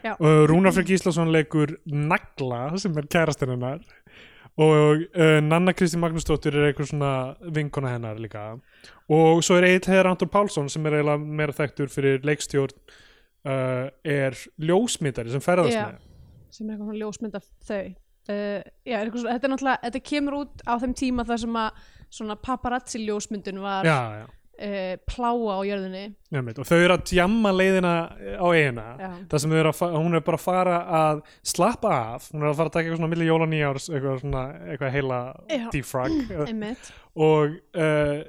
Uh, Rúnar Freyr Gíslason leikur Nagla sem er kærastinn hennar og uh, Nanna Kristín Magnúsdóttir er eitthvað svona vinkona hennar líka. Og svo er Egil Heiðar Anton Pálsson sem er eiginlega meira þekktur fyrir leikstjórn uh, er ljósmyndari sem ferðast Já. með. Sem er eitthvað svona ljósmynd af þau. Uh, já, er svona- þetta er þetta kemur út á þeim tíma þar sem að svona paparazzi ljósmyndun var Já, já uh, pláa á jörðinni. Nefnit, og þau eru að djamma leiðina á eigina það sem fa- hún er bara að fara að slappa af, hún er að fara að taka eitthvað svona milli jóla nýjárs, eitthvað svona eitthvað heila defrag og uh,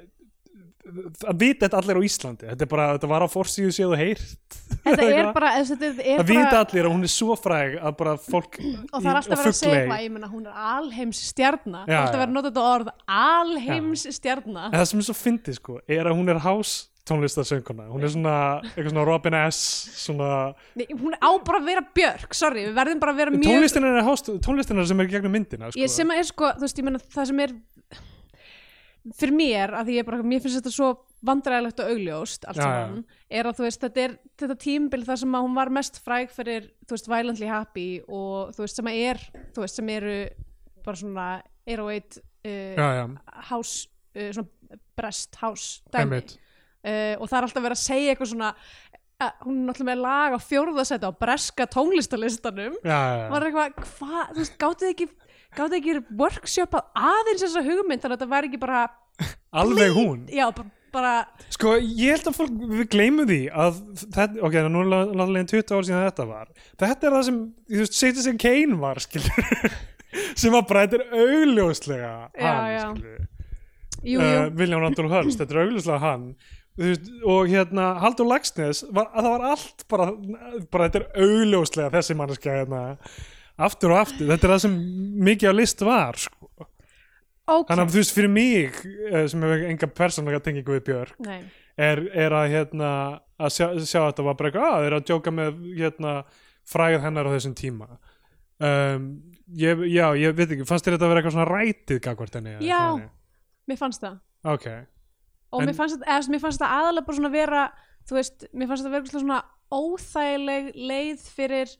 að vita þetta allir á Íslandi. Þetta, bara, þetta var á forsíðu séð og heyrt. Þetta er bara, þetta er, að vita bara allir að hún er svo fræg að bara fólk og það er alltaf verið að segja ég meina hún er alheims stjarna, það er alltaf verið að nota þetta orð alheims stjarna en það sem er svo fyndið sko, er að hún er house tónlistarsönguna, hún er svona eitthvað svona Robin S svona, Nei, hún á bara að vera björk, sorry, við verðum bara að vera mjög tónlistin er tónlistin er sem er gegnum myndina sko. ég sem er sko, þú veist, ég meina það sem er fyrir mér, að ég bara mér finnst þetta svo vandræðilegt og augljóst allt saman, er að þú veist þetta er þetta tímabil þar sem að hún var mest fræg fyrir, þú veist, Violently Happy og þú veist, sem að er, þú veist, sem eru bara svona 101 uh, já, já, house uh, svona brest house dæmi. Uh, og það er alltaf verið að segja eitthvað svona uh, hún er náttúrulega með lag á fjórðasæti á breska tónlistalistanum. Já, já, já. var eitthvað, hvað, þú veist, gátu þið ekki þið ekki workshopað aðeins þessa hugmynd þannig að þetta væri ekki bara alveg hún? Já, bara, sko ég held að fólk, við gleymum því að þetta, ok, nú er náttúrulega 20 ár síðan þetta var. Þetta er það sem, þú veist, Citizen Kane var skilur. Sem þetta er augljóslega Já, hann, já. skilur. Jú, jú, uh, William Randall Hurst, þetta er augljóslega hann. Veist, og hérna Haldur Lagsnes var, að það var allt bara, bara þetta er augljóslega þessi manneskja hérna, aftur og aftur, þetta er það sem mikið á list var sko. ok þannig að þú veist fyrir mig eh, sem hefur enga persónlega tengingu við Björk er, er að hérna að sjá, sjá að þetta var bara eitthvað að þeir eru að djóka með hérna fræð hennar á þessum tíma um, ég, já, ég veit ekki fannst þér þetta að vera eitthvað svona rætið gagvart henni Já. þannig? mér fannst það ok, og En- mér fannst þetta, aðalega bara svona vera þú veist, mér fannst þetta verið svona óþægileg leið fyrir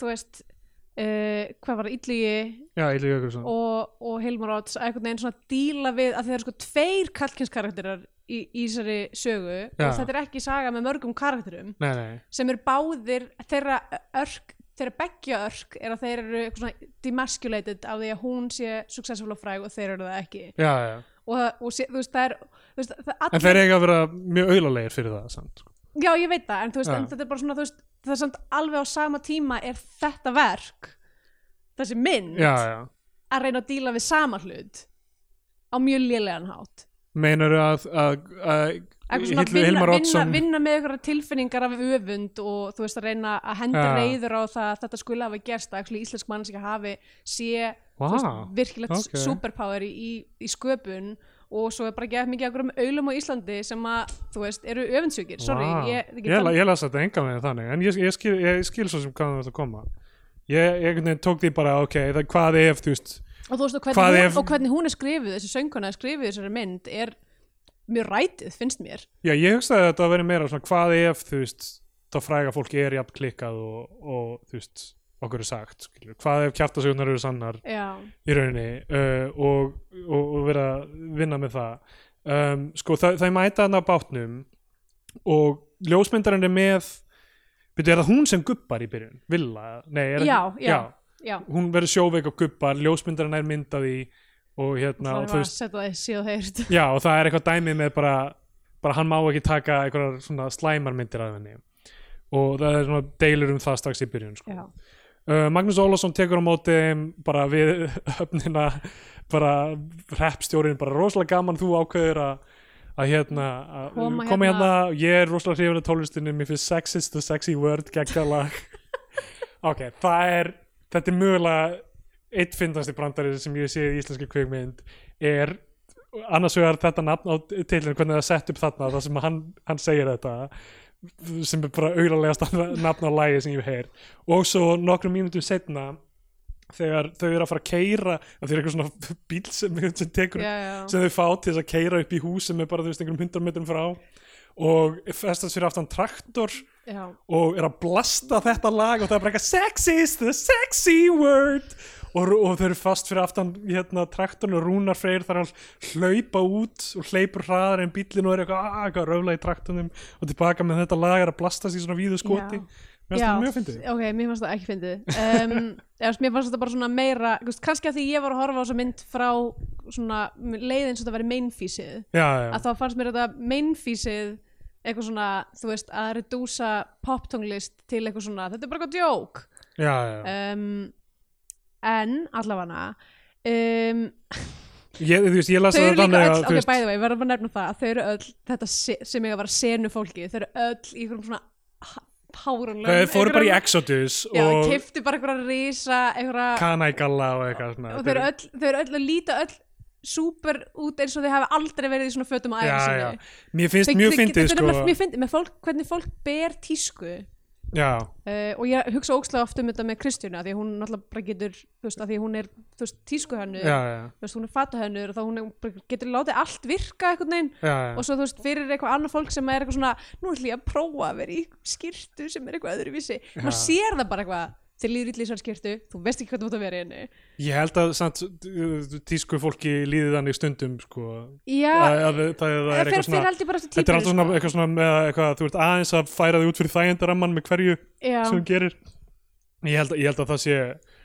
þú veist uh, hvað var það, Illugi og, og Hilmar að einhvern veginn svona díla við að þeir eru sko tveir kallkynskarakterar í, í þessari sögu. Já. og þetta er ekki saga með mörgum karakterum. Nei, nei, sem eru báðir þeirra örk þeirra beggja örk er að þeir eru eitthvað svona demasculated af því að hún sé successful og fræg og þeir eru það ekki. Já, já. Og, það- og sé, þú veist það er veist, það en allir, þeir eiga að vera mjög auðlalegir fyrir það samt. sko. já ég veit það en, veist, en þetta er bara svona þú veist, það er samt alveg á sama tíma er þetta verk þessi mynd já, já að reyna að díla við sama hlut á mjög lélegan hátt meinar að, að, að Hilmar vinna, vinna, vinna með einhverja tilfinningar af öfund og þú veist að reyna að henda Já. reyður á það að þetta skulle hafa gerst að íslensk mannskja hafi sé þú veist, virkilegt ok. superpower í, í, í sköpun og svo er bara ekki mikið okkur um aulum á Íslandi sem að þú veist eru öfundsjúkir sorry, Vá. ég, ég, ég, ég las þetta enga með þannig en ég, ég, skil, ég skil svo sem það þetta koma. Ég, tók því bara ok, það, hvað ef þú veist og þú veist og hvernig, ef- hún, og hvernig hún er skrifuð þessi söngkona er skrifuð í þessari mynd er mjög rætið finnst mér. Já, ég hugsaði að þetta að vera meira svona hvað ef þú veist, þá fræga fólki er jafn klikkað og, og þú veist okkur er sagt, skilur. hvað ef kjartasögnar eru sannar já, í rauninni uh, og, og, og vera að vinna með það um, sko það, það mæta þarna á bátnum og ljósmyndarinn er með byrju, er það hún sem gubbar í byrjun? Villa? Nei, er já, ekki- já, já. hún verður sjóveik og gubbar, ljósmyndarinn er myndað í og hérna það og, veist, það þeirst já, og það er eitthvað dæmið með bara, bara hann má ekki taka svona slæmarmyndir af henni og það er svona deilur um það strax í byrjun sko. Uh, Magnús Ólafsson tekur á móti bara við höfnina bara hreppstjórin bara rosalega gaman þú ákveður að að hérna, Koma hérna, hérna. ég er rosalega hrifin af tónlistinni mér finnst sex is the sexy word geggjalag ok, það er þetta er mögulega eitt fyndasti brandari sem ég sé í íslenski kvikmynd er annars vegar þetta nafn á tilinu hvernig það er sett upp þarna það sem hann, hann segir þetta sem er bara auðarlegast nafn á lægi sem ég heyr og svo nokkrum mínútum setna þegar þau eru að fara að keira að þeir eru eitthvað svona bíl sem, sem tekur já, já. sem þau fá til þess að keira upp í hús sem er bara þú veist einhverjum hundar metrum frá og festast fyrir aftan traktor já. og er að blasta þetta lag og það er bara eitthvað sex is the sexy word og, og þau eru fast fyrir aftan hérna traktorn og Rúnar Freyr þarf að hlaupa út og hleypur hraðar en bíllinn og er eitthvað, "Ah, að röfla í traktornum. Og tilbaka með þetta lag er að blastast í svona víðu skoti. Mér finnst Já, það mjög fyndið. Ok, mér fannst það ekki fyndið. Um, mér fannst þetta bara svona meira kannski að því ég var að horfa á þessa mynd frá svona leið eins og þetta væri mainfísið já, já, að þá fannst mér þetta mainfísið eitthvað svona, þú veist, að redúsa poptonglist til eitthvað svona þetta er bara eitthvað djók. Já, já. um, en allavega um, Ég, þú veist, ég las þau það þannig að ok, bæði vegi, verðum að nefna það að þau eru öll þetta se, sem ég að vera senu fólki þau eru öll í einhverjum svona hárunlega þau fóru bara í Exodus já, og kiftu bara einhverja rísa einhverja, Kanægalla og eitthvað svona. og þau eru öll, þau eru öll að líta öll súper út eins og þau hafa aldrei verið í svona fötum sinni. Mér finnst mjög fyndið sko. nefnilega mjög fyndið með fólk, hvernig fólk ber tísku Uh, og ég hugsa ókslega oft um þetta með Kristjánu því hún náttúrulega bara getur veist, því hún er þú veist, tískuhönnu já, já, þú veist, hún er fatahönnur og þá hún er, getur látið allt virka já, já. og svo þú veist, fyrir eitthvað annað fólk sem er eitthvað svona nú ætlum ég að prófa að vera í skýrtu sem er eitthvað öðruvísi, Já. sér það bara eitthvað þér líður illa í svona skýrtu, þú veist ekki hvað þú ert að vera í henni Ég held að samt, tísku fólki líði þannig stundum sko, já, að, að, það, er eitthvað svona Þetta er alltaf svona, eitthvað svona með eitthvað, þú ert aðeins að færa þig út fyrir þægindaramman með hverju já. sem þú gerir ég held, ég held að það sé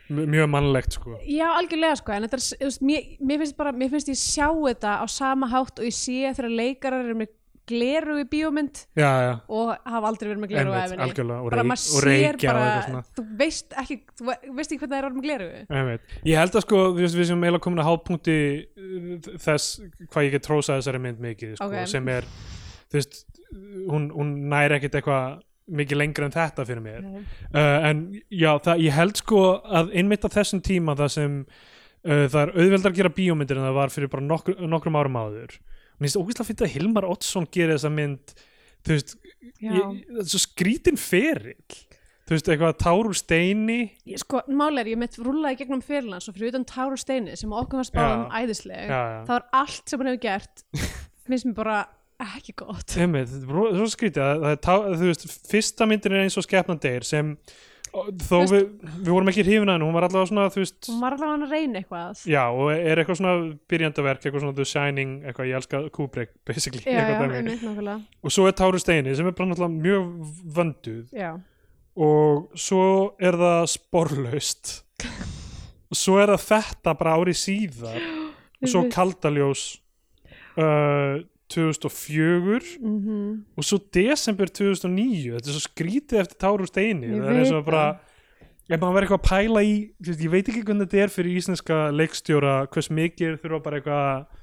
mjög mannlegt sko. Já, algjörlega sko, en þetta er, mér, mér finnst bara, mér finnst ég sjá þetta á sama hátt og ég sé þegar leikarar eru með gleru í bíómynd Já, já, og hafa aldrei verið með gleru á og, Bara maður sér bara, þú veist ekki, þú ve- veist ekki hvernig það er orðið með gleru. Einmitt. Ég held að sko, veist, við sem eiginlega komin að hápunkti uh, þess hvað ég get trósað þessari mynd mikið sko, Ok. sem er, veist hún, hún næri ekkit eitthvað mikið lengra en þetta fyrir mér uh, en já, það, ég held sko að innmitt á þessum tíma það sem uh, það er auðveldar að gera bíómyndir en það var fyrir bara nokkur, nokkrum árum áður mér finnst ógeðslega fyrir að Hilmar Oddsson gerir þessa mynd þú veist, það svo skrítin ferill þú veist, eitthvað tár úr steini Ég, sko, máli er, ég mitt rúlaði gegnum fyrirlands og fyrir utan Táru Steini sem okkur var spáðum Já. æðisleg, já, já. það var allt sem hann hefur gert, finnst mér bara ekki gott Einmitt, þetta er svo skrítið að, það er þú veist, fyrsta myndin er eins og skepnan deyr sem þó veist- við, við vorum ekki hrifin að henni, hún var allavega svona, þú veist hún var allavega að reyna eitthvað. Já, og er eitthvað svona byrjandaverk, eitthvað svona The Shining, eitthvað, ég elska Kubrick basically, já, já, nákvæmlega. Og svo er Táru Steini sem er bara náttúrulega mjög vönduð. Já, og svo er það sporlaust. Og svo er það þetta bara ári síðar. Og svo kaldaljós uh, 2004 mhm. og svo desember 2009 þetta er svo skrítið eftir Táru Steini Ég það er veit bara ef maður verður eitthvað að pæla í ég veit ekki hvernig þetta er fyrir íslenska leikstjóra hvers mikið þurfa bara eitthvað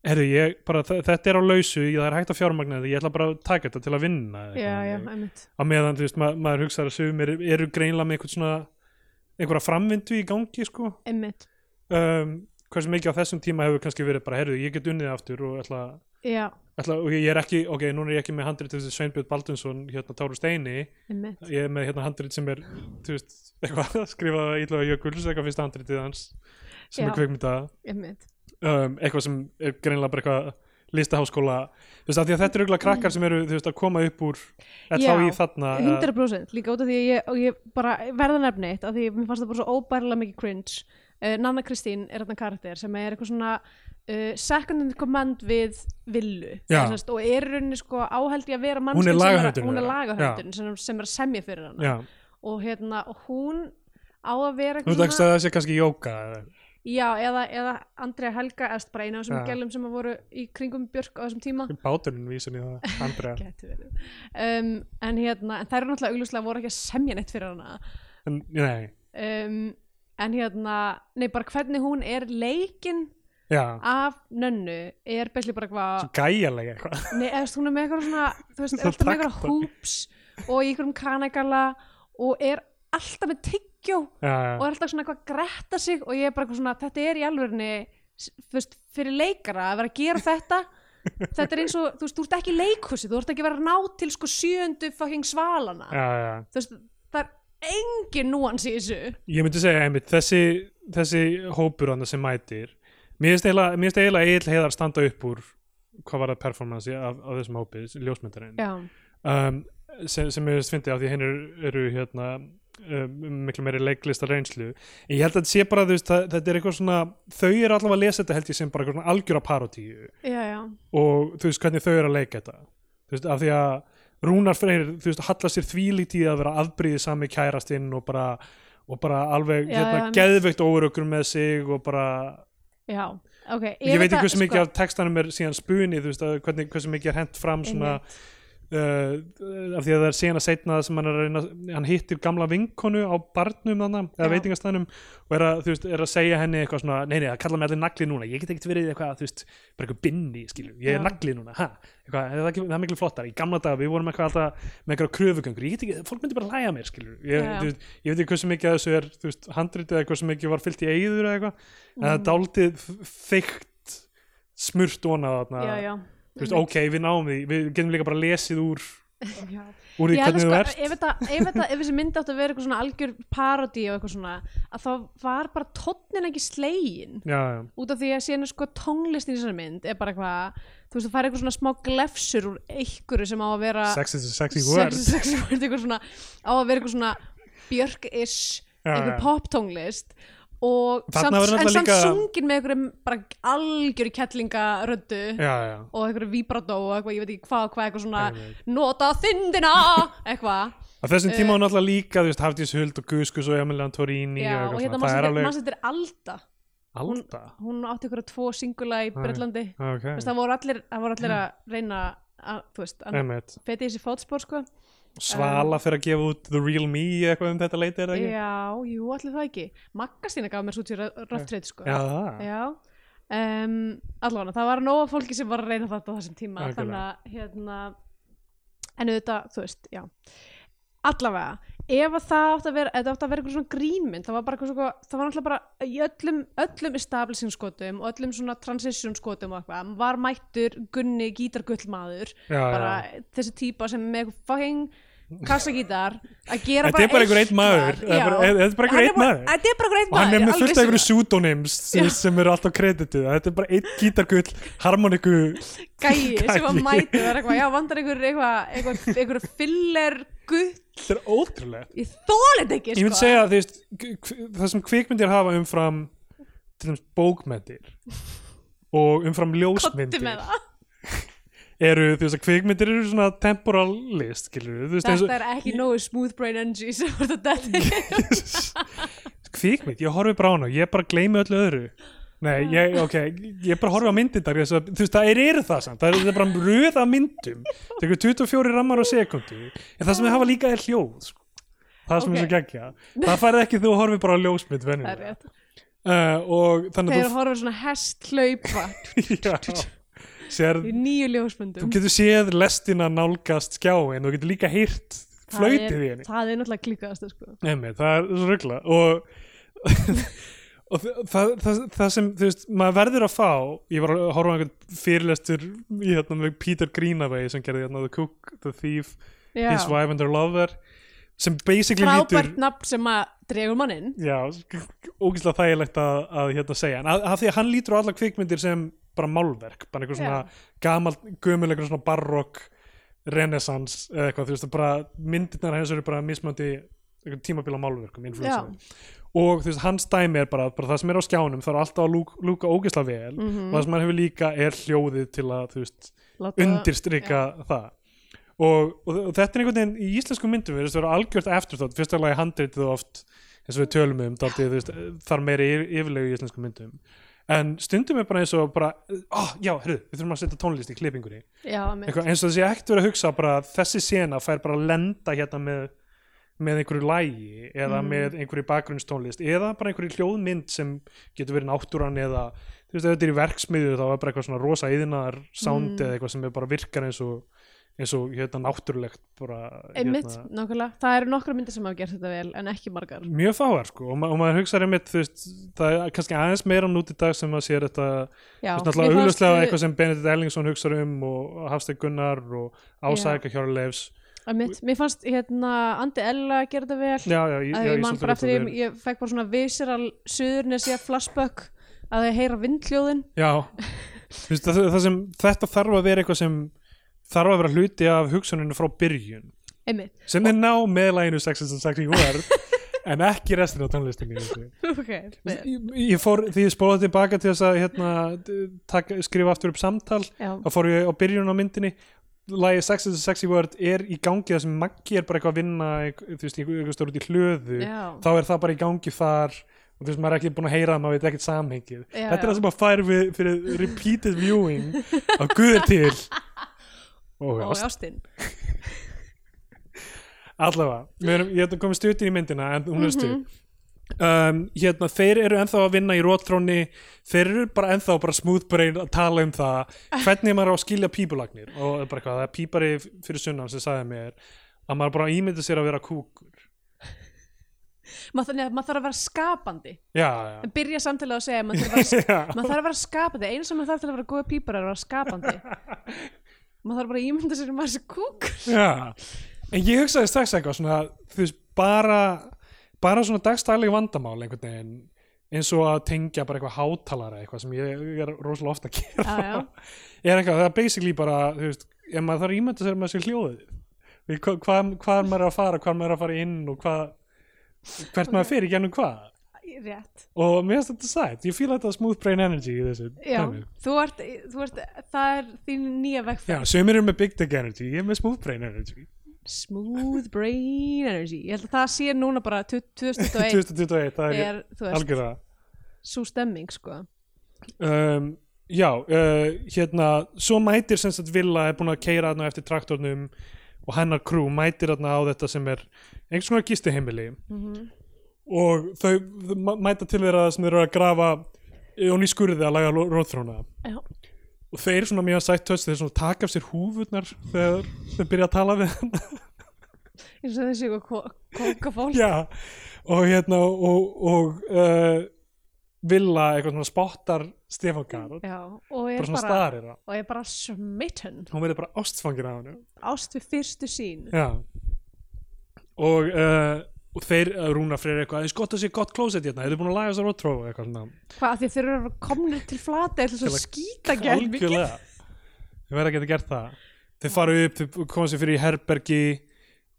Herru, ég, bara, þe- þetta er á lausu, það er hægt að fjármagna þetta, ég ætla bara að taka þetta til að vinna já, eitthvað. já, á meðan, þú veist, ma maður hugsaður að sögum eru, eru greinlega með einhvern svona einhverja framvindu í gangi, sko. Um, hversu mikið á þessum tíma hefur kannski verið bara, herru, ég get unnið aftur og ætla, já, ætla og ég er ekki, ok, núna er ég ekki með handrit til þessi Sveinbjörn Baldunsson, hérna Táru Steini. Einmitt. Ég er með hérna handrit sem er þú veist, eitthvað skrifað ítlöga Jökuls, eitthvað fyrsta handritið hans sem Já. er kveikmynda um, eitthvað sem er greinilega bara eitthvað listaháskóla, þú veist, af því að þetta eru auðvitað krakkar sem eru, þú veist, að koma upp úr er þá í þarna eða- 100% líka út af því að ég, ég bara verða nefni eitt af því að mér fannst það bara svo óbærilega mikið cringe uh, Nanna Kristín er þarna karakter sem er eitthvað svona uh, second in command við villu. Og er rauninni sko áhældi að vera Hún er mannskinn sem er sem, er að semja fyrir hana. Já, og, hérna, hún á að vera þú eitthvað að það sé kannski jóka já, eða, eða Andrea Helga eða bara eina af þessum gælum sem voru í kringum Björk á þessum tíma. Báturinn vísun í það, Andrea. Um, en hérna, en þær eru náttúrulega augljóslega voru ekki að semja neitt fyrir hana. En, nei, um, en hérna nei bara hvernig hún er leikin já, af nönnu er besli bara eitthvað svo gæjalega eitthvað. Nei, eða hún er með eitthvað svona þú veist, er alltaf með eitthvað hoops og í einhverjum kanagala og er alltaf með tyggjó já, já, og er alltaf svona eitthvað að gretta sig og ég er bara eitthvað svona, þetta er í veist, fyrir leikara að vera að gera þetta. Þetta er eins og, þú veist, þú ert ekki í leikhúsi þú ert ekki að vera að ná til sko sjöundu fucking svalana. Já. þú veist, það er engin núans í þessu. Ég myndi segja einmitt, þessi, þessi hópur hann sem mætir mér finnst eiginlega eiginlega heiðar standa upp úr hvað var það performance af, af þessum hópi ljósmyndarinn. Um, sem, sem ég finnst af því hinn eru, hérna um, miklu meiri leiklista reynslu. En ég held að þetta sé bara veist, það, þetta er eitthvað svona þau eru allavega að lesa þetta held ég sem bara parodíu. Já, já. Og þú veist hvernig þau eru að leika þetta. Þú veist af því að Rúnar Freyr þú veist halla sér þvílít í að vera afbríðið sami kærastinn og bara og bara alveg Já, hérna einmitt. geðveikt óöruggur með sig og bara já, ok ég, veit ekki hversu mikið sko, af textanum er síðan spuni þú veist hvernig, hversu mikið er hent fram svona uh, af því að það er að setna sem hann reyna hann hittir gamla vinkonu á barnum þannig, eða veitingastænum og er að, veist, er að segja henni eitthvað svona nei, nei, það kalla mig allir nagli núna, ég get ekkert verið eitthvað, þú veist, bara eitthvað binni, skilju ég er Já. nagli núna, ha, eitthvað, það, ekki, það er miklu flottar í gamla daga, við vorum eitthvað alltaf með eitthvað kröfugöngur, ég get ekki, fólk myndi bara hlæja mér, skilju ég, veist, ég veit ekki hversu mikið þessu er, þú veist, handritið eða hversu mikið var fyllt í eyður eða eitthvað, en það Mm. Þú veist, ok, við náum því, við getum líka bara lesið úr, já. úr því Ég hvernig að þú sko, ert. ef, þetta, ef, þetta, ef þessi myndi átt að vera eitthvað svona algjör parodi og eitthvað svona að þá var bara tónnin ekki slegin já, já, út af því að síðan sko tónlistin í þessari mynd er bara eitthvað, þú veist, það fær eitthvað svona smá glefsur úr einhverju sem á að vera sex is a sexy word. sex, word, eitthvað svona á að vera eitthvað svona björk-ish Já, einhver já. pop tónlist og samt, en samt líka- sungin með einhverjum bara algjöru já, og einhverju vibrato og eitthvað, ég veit ekki hvað, hvað eitthvað svona Einmitt. nota þindina! Eitthvað. Á þessum Eh, tíma var náttúrulega líka, þú veist, Hafdís Huld og Guskus og Emilian Torini Já, og og hérna þetta er Alda? Alda, hún átti ykkur tvo singula í Æ. Breitlandi ok, Þess, það voru allir, voru allir að reyna að, þú veist, að feti þessi fótspor sko Svala fyrir að gefa út The Real Me eitthvað um þetta leiti, er það ekki? Já, jú, allir það ekki. Maggastína gaf mér svo til röftrið sko. Já, Já. Um, allavega, það var nóga fólki sem var að reyna þetta á þessum tíma þannig að hérna en auðvitað, þú veist, já. Allavega, ef að það átt að vera það átt að vera eitthvað svona grínmynd það var bara eitthvað svona, það var náttúrulega bara í öllum öllum establishing skotum og öllum svona transition skotum og eitthvað var mættur Gunni gítargullmaður bara já, þessi típa sem með eitthvað fucking kassagítar að gera Þetta er bara einhver einn maður. eitthvað. Þetta er bara- þetta er bara einhver einn maður. Þetta er bara einhver einn og hann maður er með fullt af alveg einhverju pseudonyms sem, eru alltaf kreditið þetta er bara einn gítargull harmoniku gæi sem það er eitthvað, já, vantar einhver eitthvað, einhver, einhver filler gull. Þetta er ótrúlega ég þólit ekki, ég myndi sko. segja að k- það sem kvikmyndir hafa umfram til dæmis bókmyndir og umfram ljósmyndir eru þú veist að kvikmyndir eru svona temporal list veist þetta er ekki nógu smooth brain energy sem voru þetta kvikmynd, ég horfi bara á hana ég bara gleymi öllu öðru Nei, ég, ok, ég bara horfi á myndindar þú veist, það er, eru það samt það er, það er bara röð af myndum það er 24 rammar á sekundu en það sem þið hafa líka er hljóð sko. það sem Ok. er svo geggja það færði ekki þú horfi bara á ljósmynd rétt. Uh, og þannig þegar að horfum svona hest hlaupa. Þú sér, í nýju þú ljósmyndum getur séð lestina nálgast skjáin þú getur líka Það flöytið í henni. það er náttúrulega klíkaðast sko. Það er svo ruggla og, og það, það, það, sem þú veist, maður verður að fá ég var að horfa á einhvern fyrirlestur í hérna með Peter Greenaway sem gerði hérna The Cook, The Thief, Já. His Wife and Her Lover sem basically frábært lítur nafn sem að dregur mannin já, ógæslega þægilegt að, að hérna segja, en að, að því að hann lítur á alla kvikmyndir sem bara málverk bara einhver svona gamal, gömul einhver svona barokk renaissance eða eitthvað, þú veist, bara myndirnar hans eru bara mismöndi tímabila málverkum, influensum og þú veist, hans dæmi er bara, bara það sem er á skjánum er alltaf að lúk, lúka ógeðslega vel. Mhm. og það sem hann hefur líka er hljóðið til að þú veist, Láta- undirstrika það. Og, og, og þetta er einhvern veginn í íslensku myndum við vera algjört eftirþátt, fyrst að lagi handritið oft eins og við tölum um þú veist, þar meiri yfir, yfirlegu í íslensku myndum. En stundum er bara eins og bara, oh, já, hörru, við þurfum að setja tónlist í klippingunni. Eins og þessi ekkert verið að hugsa bara að þessi sena fær bara að lenda hérna með, með einhverju lægi eða Mm. með einhverju bakgrunnstónlist eða bara einhverju hljóðmynd sem getur verið náttúran eða þú veist ef þetta er í verksmiðu þá er bara eitthvað svona rosa yðnar sound Mm. eða eitthvað sem er bara virkar eins og eins og hérna náttúrulegt bara einmitt, hérna, nákvæmlega, það eru nokkra myndir sem hafa gert þetta vel en ekki margar. Mjög fáar sko og, ma og maður hugsaði einmitt veist það er kannski aðeins meira nút í dag sem maður sér þetta já, Þú veist, náttúrulega augljóslega eitthvað sem Benedikt Ellingsson hugsar um og Hafstein Gunnar og Ásæka Hjörleifs einmitt, mér fannst hérna Andi Ella gera þetta vel. Já, já, ég, já, ég ég ég, ég fekk bara svona visceral suðurnesja flashback að þau heyra Þú veist, það, það sem þetta þarf að vera eitthvað sem þarf að vera hluti af hugsuninu frá byrjun. Einmitt, sem þeir ná með læginu Sexes and Sexy Word en ekki restin af tónlistinni þessu. ok vel. ég, ég fór, því ég spólaði tilbaka til þess að hérna, taka, skrifa aftur upp samtal þá fór ég á byrjun á myndinni lægi Sexes and Sexy Word er í gangi það sem Maggi er bara eitthvað að vinna þú veist, eitthvað stór út í hlöðu. Já, þá er það bara í gangi þar og þú veist, maður er ekki búin að heyra það, maður veit ekkert samhengið. Já, þetta er já. það sem maður fær við, fyrir repeated viewing á guður til. Og og ást, Ástin. allavega við erum, ég hef komið stutin í myndina en hún er stuð Mhm. Um, hérna, þeir eru ennþá að vinna í rótrónni þeir eru bara ennþá bara smooth brain að tala um það. Hvernig maður á að skilja pípulagnir? Og bara eitthvað, það er pípari fyrir sunnan sem sagði mér að maður bara ímyndi sér að vera kúkur. Maður, þannig að maður þarf að vera skapandi. Já, já, en byrja samtalið á að segja að maður þarf að vera, maður þarf að vera skapandi. Eins og maður þarf að vera góða pípar er að vera skapandi. Maður þarf bara að ímynda sér um að þessi kúk Já, en ég hugsaði strax eitthvað svona, þú veist, bara bara svona dagstæðlega vandamál einhvern veginn, eins og að tengja bara eitthvað hátalara eitthvað sem ég, ég er rosalega ofta að gera. Já, já. er eitthvað, það er basically bara þú veist, ef maður þarf ímynda sér með sér hljóðið. Við hvað, hvað, hvað maður er að fara hvað maður er að fara inn og hvað hvert maður fyrir gennum hvað. Rétt. Og mér finnst þetta sætt, ég fíla þetta smooth brain energy í þessu já, þú ert, þú ert það er þín nýja Já, vegferð sömur eru með big dick energy, ég er með smooth brain energy smooth brain energy. Ég held að það sé núna bara 2021 2021, það er, er, algjörða svo stemming sko. Um, já, uh, hérna svo mætir sem sagt Villa er búin að keira þarna eftir traktornum og hennar krú mætir þarna á þetta sem er einhvers konar gistiheimili. Mm og þau þau mæ- mæta til þeirra sem þeir eru að grafa og í skurði að laga róðþróna já, og þeir svona mjög sætt töst þeir svona taka af sér húfurnar þegar þeir byrja að tala við hann. Eins og þessi kókafól já, og hérna og, og uh, Villa eitthvað svona spottar Stefán Garð og er bara bara, og er bara smitten. Hún verður bara ástfangin af hann ást við fyrstu sín. Já. Og, uh, og þeir uh, rúna fyrir eitthvað, eins gott að sé gott klósett hérna, þeir eru búin að laga þessar rótró eitthvað svona. Hvað, því þeir eru komnir til flata eða svo að- skýta gæl mikið þeir verða að geta gert það. Þeir fara upp, þeir koma sér fyrir í herbergi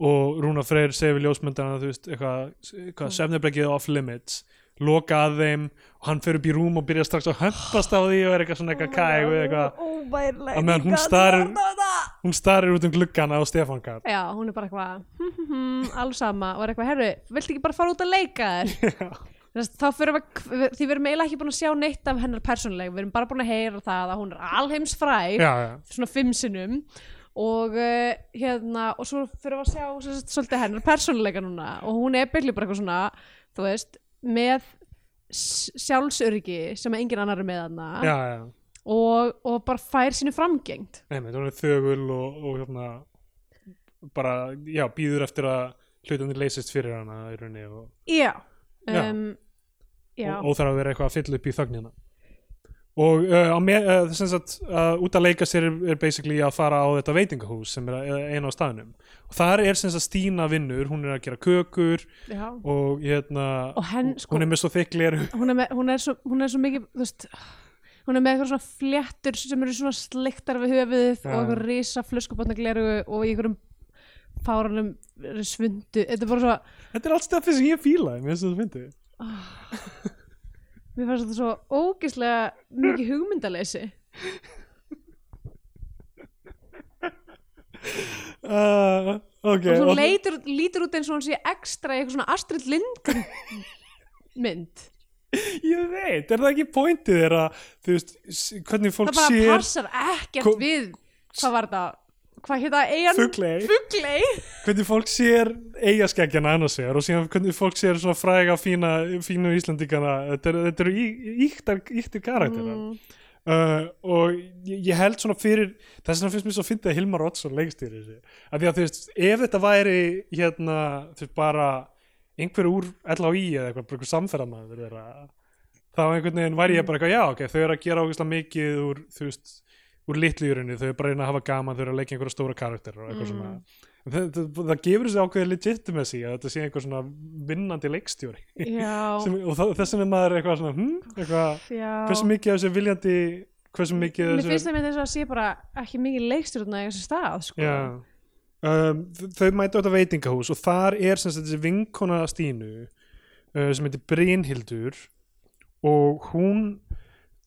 og Rúna Freyr segir við ljósmyndana þú veist, eitthvað, eitthvað sefnabreggið off limits. Loka að þeim og hann fer upp í rúm og byrja strax að hömpast á því og er eitthvað svona eitthvað kæg og eitthvað. meðan hún starir- út um gluggana á Stefán Karl. Já, hún er bara eitthvað hm, hm, hm, alls sama. Og er eitthvað, herru, viltu ekki bara fara út að leika þér? Þá fyrir við, því við erum eiginlega ekki búin að sjá neitt af hennar persónuleg, við erum bara búin að heyra það að hún er alheims fræg já, já, svona fimm sinnum. Og uh, hérna og svo fyrir við að sjá sagt, svolítið hennar persónuleika núna. Og hún er byrli bara eitthvað svona þú veist, með s- sjálfsöryggi sem engin annar er með hana já, já. Og, og bara fær sínu framgengt. Nei, hún er þögul og, og hérna bara, já, býður eftir að hlutinni leysist fyrir hana í rauninni og, Já, um, já. og óþarf að vera eitthvað að fylla upp í þögnina. Og uh, með, uh, sem sagt, uh, út að leika sér er, er basically að fara á þetta veitingahús sem er eina á staðnum. Og þar er sem sagt Stína vinnur, hún er að gera kökur já. og hérna og henn, sko, hún er með svo þykk gleru hún, er með, hún, er svo, hún er svo mikið þú veist, hún er með eitthvað svona fléttur sem eru svona sliktar við höfuðið og eitthvað risa flöskubotna gleru og í einhverjum fáranum svundu. Þetta er bara svo þetta er allt stefni sem ég fílaði, mér finnst þetta fyndi mér fannst þetta svo ógislega mikið hugmyndaleysi. Uh, ok og og- leitur, lítur út eins og hún sé ekstra í eitthvað svona Astrid Lindgren mynd ég veit, er það ekki pointið að, þú veist, hvernig fólk það bara sér passar ekkert við hvað var þetta? Hvað hétta eigan. Fugley hvernig fólk sér eigaskeggjana annars vegar og síðan hvernig fólk sér svona fræga fína, fínu Íslandíkana þetta þetta eru íktar, íktir karakterar. Mm. uh, og ég, held svona fyrir þess vegna finnst mér svo að Hilmar Oddsson leikstýri þessi, af því að þú veist ef þetta væri hérna þú veist bara einhver úr LHI eða eitthvað, samferðamaður þeirra, þá einhvern veginn væri ég bara eitthvað já ok, þau eru að gera ógeðslega mikið úr þú veist, úr litlýrunni þau eru bara reyna að hafa gaman, þau eru að leika einhverja stóra karakter og eitthvað Mm. svona það, það, það gefur þessi ákveðið legitimacy að þetta sé einhver svona vinnandi leikstjóri. Sem, og þess vegna er maður eitthvað svona hm, eitthvað, hversu mikið af þessu viljandi hversu mikið af mér þessu finnst það með þess að sé bara ekki mikið leikstjórna í þessu stað sko. Um, Þau mæta á þetta veitingahús og þar er sem sagt þessi vinkona Stínu uh, sem heitir Brynhildur og hún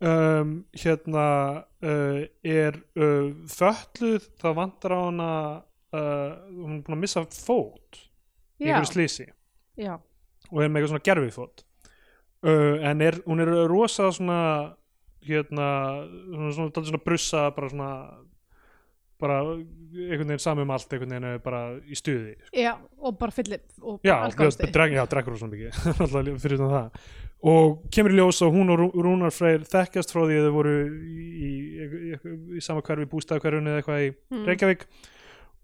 um, hérna uh, er uh, fölluð það vantar á hana uh, hún er búin að missa fót í einhverju slísi já, og er með eitthvað svona gerfifót uh, en er, hún er rosa svona hérna svona, svona, svona brussa bara svona bara einhvern veginn samum allt einhvern veginn bara í stuði já, og bara fyllir og já, dreg, já, drekkur rosa mikið alltaf fyrir utan það. Og kemur í ljós og hún og Rú- Rúnar Freyr þekkjast frá því að þau voru í, í, í, í sama hverfi bústæðakverfinu eða eitthvað í Mm. Reykjavík.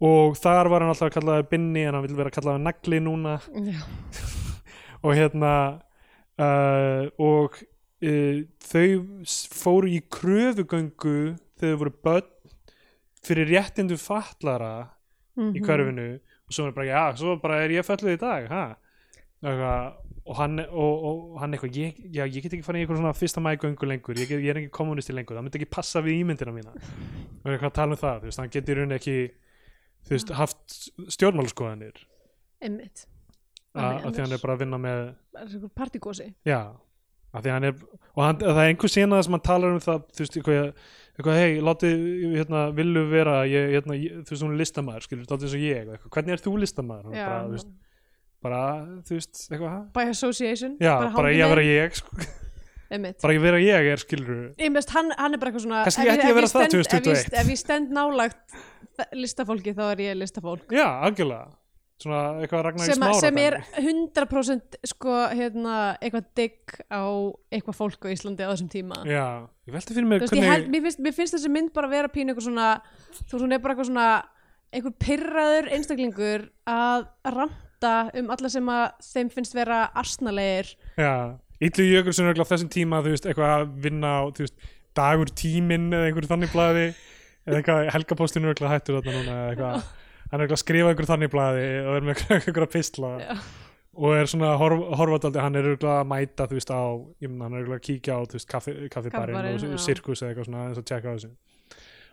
Og þar var hann alltaf að kallaði Binni en hann vil vera að kallaði Nagli núna. Og hérna uh, og uh, þau fóru í kröfugöngu þegar þau voru börn fyrir réttindu fatlara í Mhm. hverfinu og svo er bara, já, svo bara er ég fölluð í dag ha? Eitthvað, og hann og, og hann eitthvað, ég, já, ég get ekki farið í eitthvað svona fyrsta mægöngu lengur, ég, ég er ekki kommunisti lengur það myndi ekki passa við ímyndina mína. Og eitthvað að tala um það, þú veist, hann getur rauninni ekki þú veist, haft stjórnmálaskoðanir. Einmitt. Að að því hann er bara að vinna með af er og hann, það er einhver sena sem hann talar um það þú veist, eitthvað, eitthvað hei, látið hérna, villu vera, ég, hérna, ég, þú veist, hún er listamaður, skilur, látið eins og ég eitthvað, hvernig er þú er já, bara, þú veist, bara, þú veist, eitthvað by association Já, bara, hangið ég að vera ég, sko, bara ég vera ég er, skilur veist, hann, hann er bara eitthvað svona Kannski ef ef stend- ef ég- 2021. ef ég stend nálagt listafólki þá er ég listafólk. Já, algjörlega svona eitthvað Ragnar í sem, smára sem er dæmi. 100% sko, hérna, eitthvað digg á eitthvað fólk á Íslandi á þessum tíma. Já, ég velti fyrir ég hvernig mér, finnst, mér finnst þessi mynd bara vera pínu eitthvað svona þú veist, hún er bara eitthvað svona einhver pyrraður einstaklingur að ranta um alla sem að þeim finnst vera arsnalegir. Já, Illu Jökulsson er örugglega á þessum tíma, þú veist, eitthvað að vinna á, veist, dagur tíminn eða einhverju þannig blaði eða eitthvað, helgapostinu er örugglega hættur þarna núna eða eitthvað hann er að skrifa einhver þannig blaði og er með einhverja pistla Já. og er svona horf, horfaldaldi hann er að mæta þú veist á ég meina, hann er að kíkja á þú veist kaffi, kaffibarinn og já. sirkus eða eitthvað svona aðeins að tjekka á þessu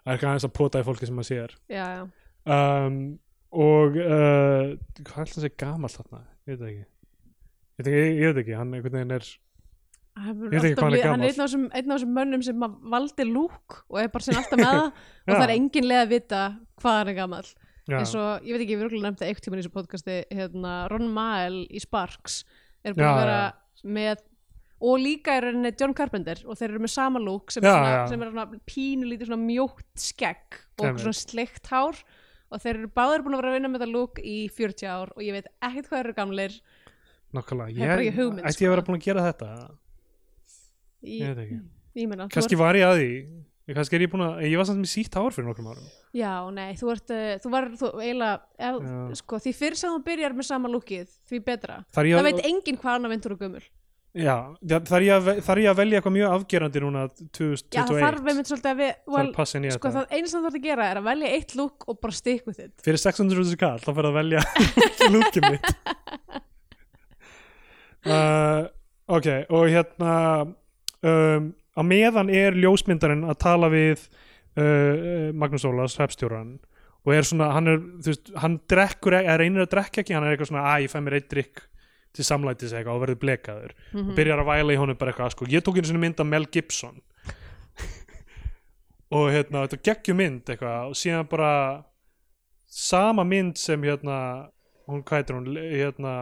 það er aðeins að pota í fólki sem maður sér já, já. um, og uh, hvað er segja gamall þarna ég veit ekki ég, veit ekki, ég, veit ekki, hann er Hann hann er hann einn af þessum, einn af þessum mönnum sem valdi lúk og er bara sinna alltaf með það og það er Já. engin leið að vita hvað hann er gamall já, eins og, ég veit ekki, ég vil nefnt það eitt tíma í þessu podcasti, hérna, Ron Mael í Sparks er búin að vera með og líka er henni John Carpenter og þeir eru með sama lúk sem, Já, svona, já. sem er svona pínu lítið svona mjótt skegg og Einmitt. svona sleikt hár og þeir eru báðir búin að vera að vinna með þetta lúk í 40 ár og ég veit ekkert hvað eru gamlir bara ég, ætti ég að sko. vera búin að gera þetta í, ég veit ekki ég meina, þú kannski var ég að því Ég- kannski er ég búin að, ég var samt með sítt hár fyrir nokkrum árum Já, nei, þú ert, uh, þú var þú, eiginlega, sko, því fyrr sem þú byrjar með sama lúkið, því betra. þar Það að- veit enginn hvað hann vindur og gömul. já, þar ég, að þar ég að velja eitthvað mjög afgerandi núna Já, það 2021 þarf einmitt svolítið að við, well, inn í sko, það eina sem þú ert að gera er að velja eitt lúk og bara stick with it. fyrir 600 skall þá fyrir að velja lúkið mitt uh, ok og hérna um, á meðan er ljósmyndarinn að tala við uh, Magnús Ólas, hreppstjóran og er svona, hann er, þú veist, hann drekkur, eða reynir að drekka ekki, hann er eitthvað svona að ég fæ mér eitt drikk til samlætis eitthvað og verður blekaður. Mm og byrjar að væla í honum bara eitthvað sko, ég tók einu sinni mynd af Mel Gibson. Og hérna þetta geggjum mynd eitthvað og síðan bara sama mynd sem hérna hún heitir hún hérna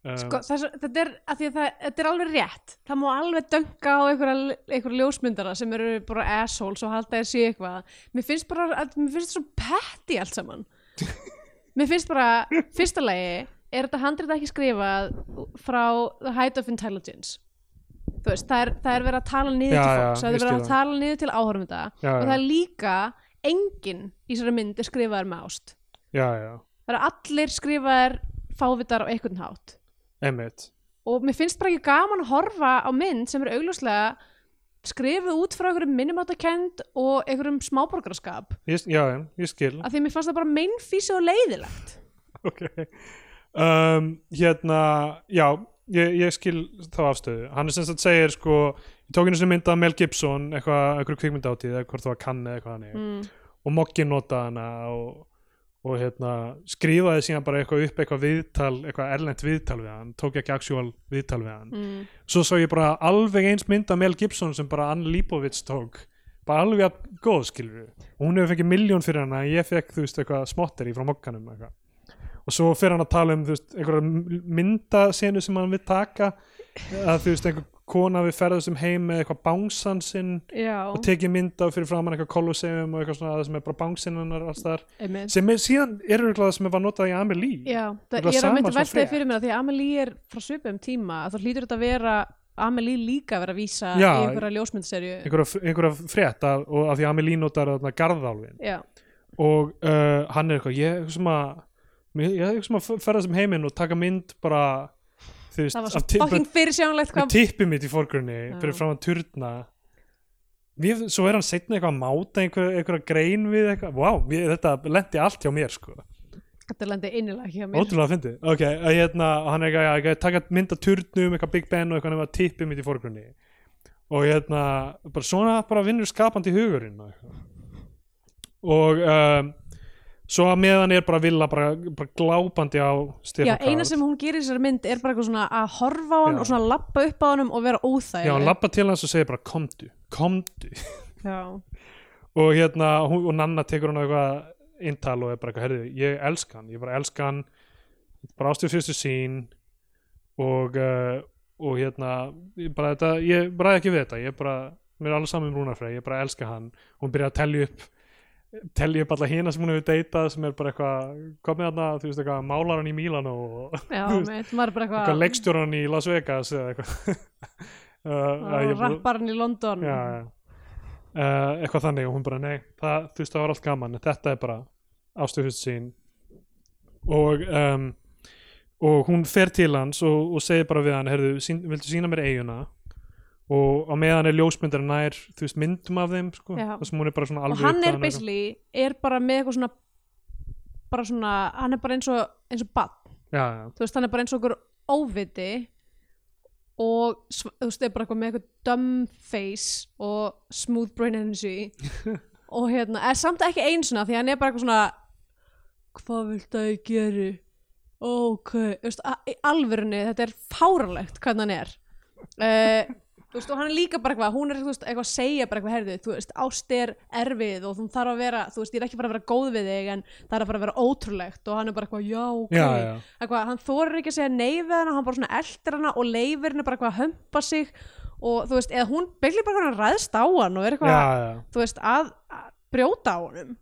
Sko, það, er svo- þetta er, að að það, þetta er alveg rétt. Það má alveg dönga á einhverja, einhverja ljósmyndara sem eru bara assholes og halda þessi eitthvað. Mér finnst bara, að, mér finnst svo petty allt saman. mér finnst bara, fyrsta lagi, er þetta handrið ekki skrifað frá The Height of Intelligence. Þú veist, það er, það er verið að tala niður Já, til fólks, það er verið að það. tala niður til áhörfunda Já, og það er líka enginn í þessari mynd er skrifaður með ást. já, já, Það eru allir skrifaðir fávitar á einhvern hátt einmitt. Og mér finnst bara ekki gaman að horfa á mynd sem er augljóslega skrifuð út frá einhverjum minnumáttakend og einhverjum smáborgaraskap. Ég, já, ég skil. Af því mér fannst það bara meinfísi og leiðilegt. Ok. Um, hérna, já ég, ég skil þá afstöðu. Hann er sem sagt segir sko ég tók einu sinni mynd af Mel Gibson eitthvað, eitthvað kvikmyndátíð eða hvort það var kann eða eitthvað hannig mm. og Moggi notaði hana og, og hérna, skrifaði síðan bara eitthvað upp eitthvað viðtal, eitthvað erlent viðtal við hann, tók ekki actual viðtal við hann. Mm. svo sá ég bara alveg eins mynd af Mel Gibson sem bara Ann Leibovitz tók bara alveg að góð skilur hún hefur fengið miljón fyrir hana en ég fekk þú veist eitthvað smotteri frá Mogganum eitthvað. Og svo fyrir hann að tala um þú veist einhverja myndasenu sem hann vil taka að þú veist einhver kona við ferðast um heim með eitthvað bánsan sinn já, og tekið mynd af fyrir framann eitthvað kolosseum og eitthvað svona það sem er bara bánsinnunar alls þar sem er síðan er örgulega sem var notað í Amelie. Já, það, er að svona veltaði fyrir mér að því að Amelie er frá svipum tíma að þá hlýtur þetta að vera Amelie líka að vera að vísa í einhverja ljósmyndserju einhverja, einhverja frétt af, og af því Amelie notar þarna garðálfin já, og uh, hann er eitthvað ég er eitthvað sem að er eitthvað sem að um heiminn og taka mynd bara veist það var svo fucking fyrirsjánlegt með hvað tippið mitt í fórgrunni fyrir fram að turna. Mér, svo er hann setna eitthvað að máta einhver, einhverja grein við eitthvað. Wow, ég, þetta lendi allt hjá mér sko. Þetta lendi innilega hjá mér. Ótrúlega fyndið. Ok, að hérna, hann er já, eitthvað taka mynd af turnum, eitthvað Big Ben og eitthvað nema tippið mitt í fórgrunni og hérna, bara svona bara vinnur skapandi hugurinn og um, svo að meðan er bara villa bara, bara glápandi á Stefán Já, eina sem hún gerir í þessari mynd er bara eitthvað svona að horfa á hann Já. og svona lappa upp á hann og vera já, óþægileg hann lappa til hans og segir bara komdu, komdu. Já. og hérna, hún, og Nanna tekur hann á eitthvað inntal og er bara eitthvað, herrðu, ég elska hann ég bara elska hann. Bara ástuð fyrstu sín og uh, og hérna ég bara, þetta, ég bara ekki við þetta ég bara, mér er alveg saman um Rúnarfrey ég bara elska hann, hún byrjar að telja upp telja upp alla hina sem hún hefur deytað sem er bara eitthvað, komið þarna þú veist eitthvað, málar hann í Mílano og eitthvað leikstjóran í Las Vegas eða eitthvað. Uh, rapparinn í London. Já, já. Uh, eitthvað þannig og hún bara nei það, þú veist það var allt gaman þetta er bara ástöðust sín og um, og hún fer til hans og, og segir bara við hann herðu, sín, viltu sína mér eiguna og á meðan er ljósmyndar nær þú veist myndum af þeim sko, það sem hún er bara svona og alveg hann er basically er bara með eitthvað svona bara svona, hann er bara eins og eins og bann, þú veist, hann er bara eins og okkur óviti og þú veist, er bara eitthvað með eitthvað dumb face og smooth brain energy. Og hérna, er samt ekki einsuna því hann er bara eitthvað svona hvað vilt að ég geri? Ok, þú veist, a- í alvörunni þetta er fáralegt hvernig hann er. Uh, þú veist, og hann er líka bara eitthvað, hún er veist, eitthvað að segja bara eitthvað, herðu, þú veist, ást er erfið og þú þarf að vera, þú veist, ég er ekki bara að vera góð við þig en það er að bara að vera ótrúlegt og hann er bara eitthvað, já, ok já, já. eitthvað, hann þorir ekki að segja nei við hana hann bara svona eldir hana og leifir henni bara eitthvað að hömpa sig og þú veist, eða hún byggli bara hann ræðst á hann og er eitthvað, já, þú veist, að, að brjóta á honum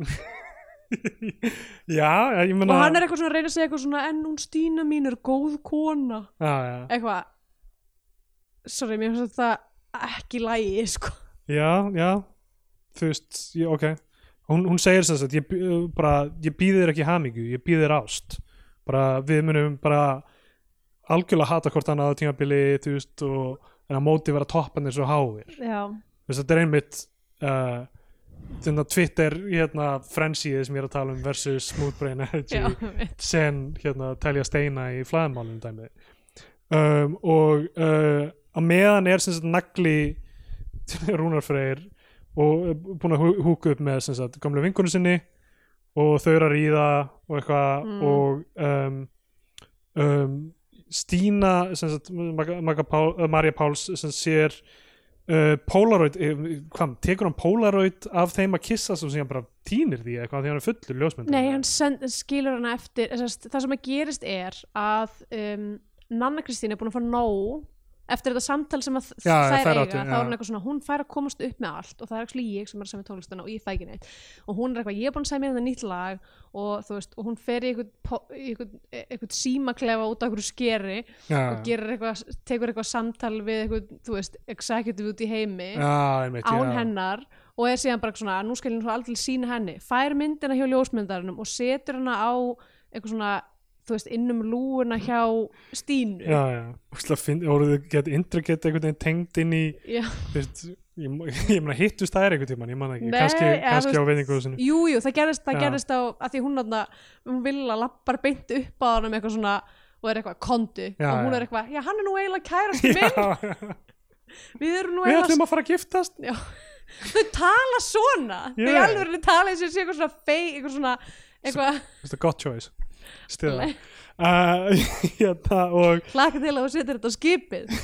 já, ég meina og hann er eitthvað svona að reyna að segja eitthvað svona en hún Stína mín er góð kona já, já. eitthvað sorry, mér finnst þetta ekki lægi, sko. Já, já. Þú veist, ég, ok. Hún, hún segir þess að ég, bí- bara, ég býði þér ekki hamingju, ég býði þér ást. Bara við munum bara algjörlega hata hvort annað á tímabili þú veist og en að móti vera toppanir svo háir. Já, Þú veist, þetta er einmitt uh, þetta Twitter hérna, frensíið sem ég er að tala um versus smooth brain energy já, sen hérna, telja steina í flæðmálum dæmi um, og uh, á meðan er sem sagt nagli Rúnar Freyr og er búin að hú- húka upp með sem sagt gamlu vinkonu sinni og þau eru að ríða og eitthvað Mm. og um, um, Stína sem sagt Maga, Pál, uh, Marja Páls sem sér uh, Polaroid eh, hvað, tekur hann Polaroid af þeim að kissa sem síðan bara týnir því eitthvað því hann er fullur ljósmyndur Nei, hann send, skilur hana eftir það sem að gerist er að um, Nanna Kristín er búin að fá nóg eftir þetta samtal sem að Já, þær eiga, áttu, þá er hann eitthvað svona hún fær að komast upp með allt og það er ekki ég sem er að semja tónlistuna og ég fæ ekki neitt. Og hún er eitthvað, ég er búin að semja þetta nýtt lag og þú veist, og hún fer í eitthvað, símaklefa út á eitthvað skeri já, og gerir eitthvað, tekur eitthvað samtal við eitthvað, þú veist, executive út í heimi já, einmitt, án hennar og er síðan bara svona, nú skal ég aldrei sína henni. Fær myndina hjá ljósmyndarinum og setur hana á eitthvað svona þú veist, innum lúuna hjá Stínu. Já, já, og voruð þið gett intricate einhvern veginn tengd inn í þú veist, ég, ég meina hittust þær einhvern tímann, ég man það ekki, Nei, kannski, eða, kannski þú á veitingu sinni jú, jú, það gerist, það gerist á að því hún þarna, hún vil að lappar beint upp á hann um eitthvað svona og er eitthvað kondu Já, og hún er eitthvað, já hann er nú eiginlega kærastu minn. við erum nú við eiginlega ætlum að fara að giftast. Þau tala svona. Þau Já. alveg tala eins og sé eitthvað svona eitthvað svona eitthvað, Nei. uh, hérna, og hlaka til að þú setur þetta á skipið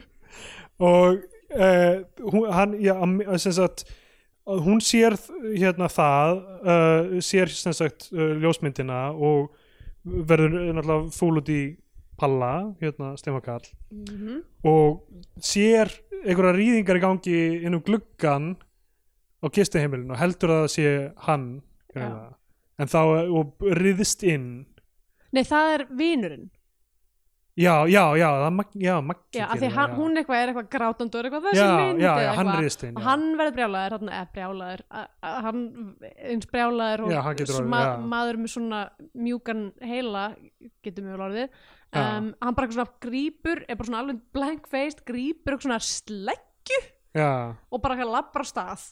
og uh, hún, hann, já, sem sagt hún sér hérna það uh, sér sem sagt uh, ljósmyndina og verður náttúrulega fúl út í palla, hérna Stefán Karl mm -hmm. og sér einhverja rýðingar í gangi inn um gluggan á kistuheimilin og heldur að það sé hann greinilega. En þá og riðist inn Nei, það er vinurinn já, já, já, það er Mag- já, Maggi Já, af því hann, hún eitthvað er eitthvað er eitthvað þessi já, mynd já, eða já, hann eitthvað. riðist inn og já. hann verður brjálaður, hann er brjálaður að- að hann eins brjálaður og Já, hann getur orðið, ma já. maður með svona mjúkan heila getur mjög orðið Já. um, hann bara eitthvað svona grípur er bara svona alveg blank faced grípur eitthvað svona sleggju já, og bara eitthvað labbar af stað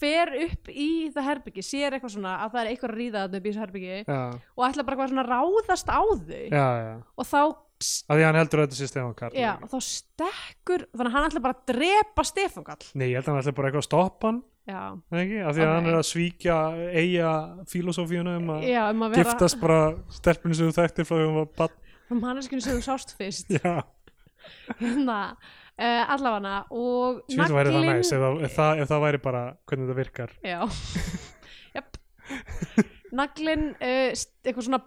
fer upp í það herbyggi sér eitthvað svona að það er eitthvað að ríða þarna upp í þessu herbyggi já, og ætla bara eitthvað svona að ráðast á þau. Já, já. Og þá af því að hann heldur að þetta sé Stefán Karl Já, og þá stekkur þannig að hann ætla bara að drepa Stefán Kall nei, ég held að hann ætla bara eitthvað að stoppa hann ekki, af því að hann er að svíkja eiga filosófíuna um að um að vera giftast bara stelpunni sem þú þekktir frá því að hún var bann um manneskinu sem þú sást fyrst. Hérna, uh, allavega og Svíð væri það næs ef, það- ef, það, ef það væri bara hvernig þetta virkar. Já. Jöp Naglin uh, eitthvað svona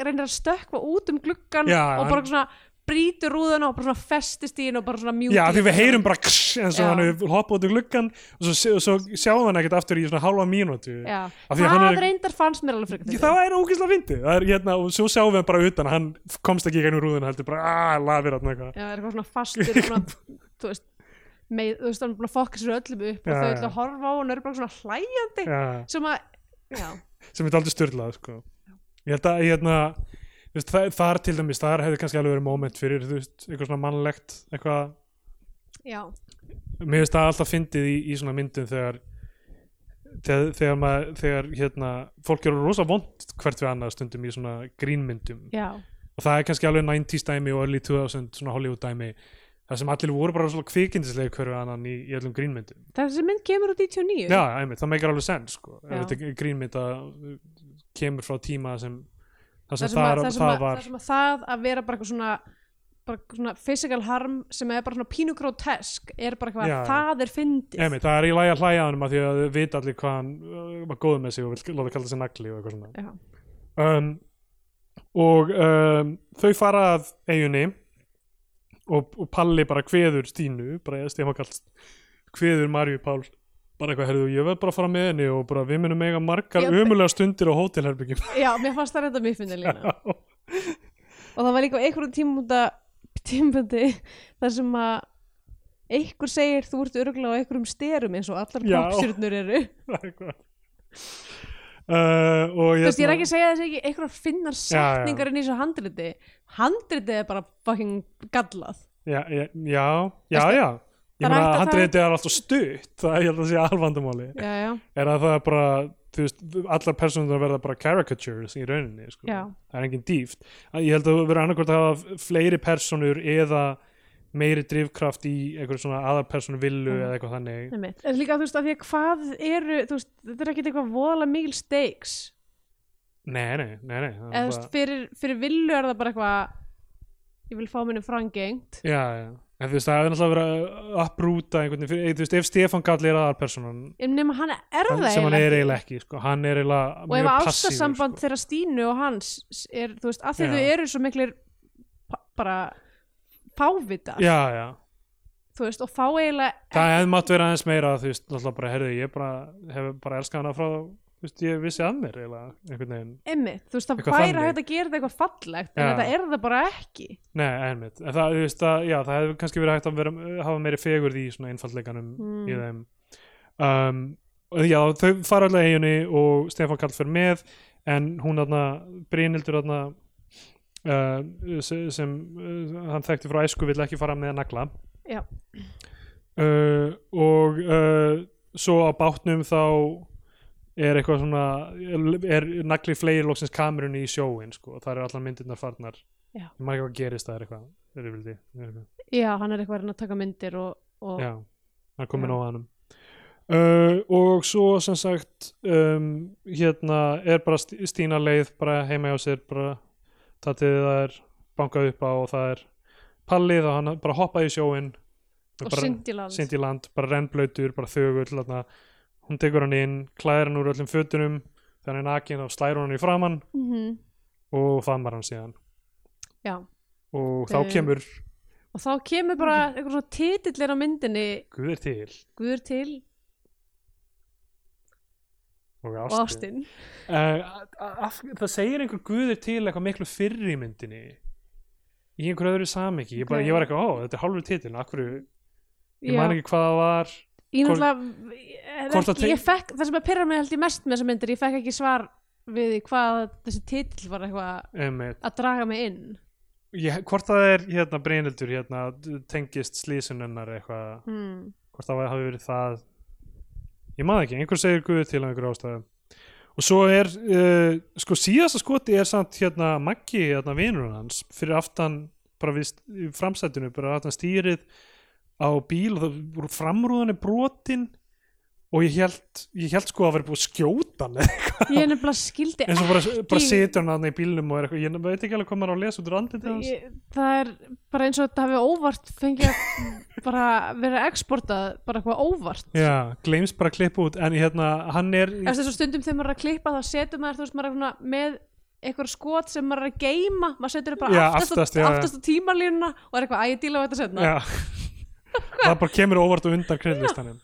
reynir að stökkva út um gluggan Já, og bara svona brýtur rúðuna og bara svona festist í henni og bara svona mjúkir. Já, því við heyrum bara kss, eins og Já. hann hefur hoppað út í gluggan og svo, svo sjáum hann ekkert aftur í svona halva mínútu. Já, Af því að hann það er- reyndar fannst mér alveg frekar Það er ógeðslega fyndið. Það er hérna, og svo sjáum við hann bara utan hann komst ekki í gænum rúðuna heldur bara, aaa, lafir hann eitthvað. Já, það er eitthvað svona fastur svona, þú veist með, þú veist, hann er búin að fokka sér öllum upp og Já, þau já. ætla að horfa á og hann eru bara svona hlæjandi Já, sem að, já, sem er aldrei styrlað sko. Ég held að hérna, veist, það, þar til dæmis þar hefði kannski alveg verið moment fyrir þú veist, eitthvað svona mannlegt eitthvað, já, mér finnst það alltaf fyndið í, í svona myndum þegar þegar, þegar, maður, þegar hérna, fólk eru rosa vond hvert við annað stundum í svona grínmyndum. Já, og það er kannski alveg 90s dæmi og early 2000 svona Hollywood dæmi það sem allir voru bara svona kvikindislega hverju annan í, í öllum grínmyndum. Þessi mynd kemur út 99 já, einmitt, það meikar alveg sens sko. ef Já. þetta grínmynd að kemur frá tíma sem það sem það það, sem að, var. það sem að það að vera bara eitthvað svona bara svona physical harm sem er bara svona pínu grotesk er bara eitthvað að það er fyndið. Einmitt, það er í að hlæja hann því að þau vita allir hvað hann uh, var góð með sig og vil láta kalla sig nagli og eitthvað svona. Um, og um, þau fara að eiginni og, og Palli bara kveður Stínu bara Stefán Kallt kveður Marju Pál bara eitthvað herðu ég verð bara að fara með henni og bara við munum eiga margar Já, umulega stundir á hótelherbyggjum já, mér fannst það reynda mjög fyndið lína og það var líka einhverjum tímúnda tímpundi þar sem að einhver segir þú ert örgulega á einhverjum styrum eins og allar Já. popstjörnur eru. Uh, þú veist ég er hérna- ekki að segja þessi ekki einhverjar finnar setningar inn í þessu handriti. Handriti er bara fucking gallað. Já, já, já, já, já. Ég meina handriðið er alltaf stutt það er ég held að sé alvandamáli. Er að það er bara þú veist, allar personur verða bara caricatures í rauninni sko. Það er engin dýft. Ég held að vera annarkvort að hafa fleiri personur eða meiri drifkraft í einhverju svona aðarpersonu villu Mm. eða eitthvað þannig. Einmitt. En líka þú veist að því að hvað eru veist, þetta er ekkert eitthvað voðalega mikil stakes. Nei, nei, nei, nei eða þú veist, fyrir, fyrir villu er það bara eitthvað ég vil fá minni frangengt já, já En þú veist, það er náttúrulega verið að upprúta einhvern veginn, þú veist, ef Stefán Gall er aðarpersonan en nema hann er það sem hann er eiginlega eiginlega ekki, sko, hann er eiginlega og ef mjög að passífur, ástasamband sko. þeirra Stínu og hans er, þú veist, að þau eru svo miklir bara fávitar, já, já, þú veist, og fá eiginlega það hefði mátt vera aðeins meira þú veist, náttúrulega bara, herðu, ég bara hef bara elskað hana frá, þú veist, ég vissi að mér eiginlega, einhvern veginn emmitt, þú veist, það væri hægt að gera þetta eitthvað fallegt en Já. þetta er það bara ekki Nei, einmitt, en það, þú veist, að, já, það hefði kannski verið hægt að vera, hafa meiri fegurð í svona einfaldleikanum Mm. í þeim um, og já, þau fara allavega eiginni og Stefán Karl fyrir með en hún aðna, Brynhildur aðna uh, sem, uh, hann þekkti frá æsku vill ekki fara með nagla Já. uh, og uh, svo á bátnum þá er eitthvað svona er nagli fleiri loksins kamerunni í sjóin sko, og það eru allar myndirnar farnar. Ég maður ekki hvað gerist það er eitthvað rifrildi, er eitthvað. já, hann er eitthvað að taka myndir og, og já, það er komin á hannum uh, og svo sem sagt um, hérna er bara St- Stína leið bara heima hjá sér bara tatið það er bankað upp á og það er pallið og hann bara hoppaði í sjóin og synd í land. Land, bara rennblautur, bara þögull þarna. Hún tekur hann inn, klæðir hann úr öllum fötunum þegar hann er nakin og slæður hann í framann Mhm. og faðmar hann síðan. Já, og þá Um, kemur og þá kemur bara eitthvað svona titillir á myndinni. Guð er til. Guður til. Og ástin, Uh, það segir einhver Guð er til eitthvað miklu fyrr í myndinni. Í einhver öðru samiki ég, bara, ég var eitthvað, ó, þetta er hálfur titil ég Já. man ekki hvað það var ég náttúrulega ég fekk, það sem að pyrra mig held ég mest með þessar myndir, ég fekk ekki svar við hvað þessi titill var eitthvað að draga mig inn. Ég, hvort það er hérna Brynhildur hérna, tengist slísunennar eitthvað hmm. hvort það hafi verið það ég maður ekki, einhver segir Guð til af einhverju ástæðu og svo er uh, sko síðasta skoti er samt hérna Maggi, hérna vinur hans fyrir aftan, bara við framsætinu, bara aftan stýrið á bíl og það voru framrúðan er brotin og ég held, ég held sko að vera búið að skjóta hann eða eitthvað. ég nefnilega skildi eins og bara, bara situr hann í bílnum og er eitthvað, ég veit ekki alveg hvað maður á að lesa út úr ég, það er bara eins og þetta hafi óvart fengið að bara vera exportað bara eitthvað óvart Já, gleymst bara að klippa út en hérna, hann er eftir þessu stundum þegar maður er að klippa þá setur maður, þú veist, maður er með eitthvað skot sem maður er að geima maður setur það bara Já, aftast, aftast, já. aftast á tímalínuna og er eitthvað að ég díla á þetta setna Já Það bara kemur óvart og undan kreðlistanum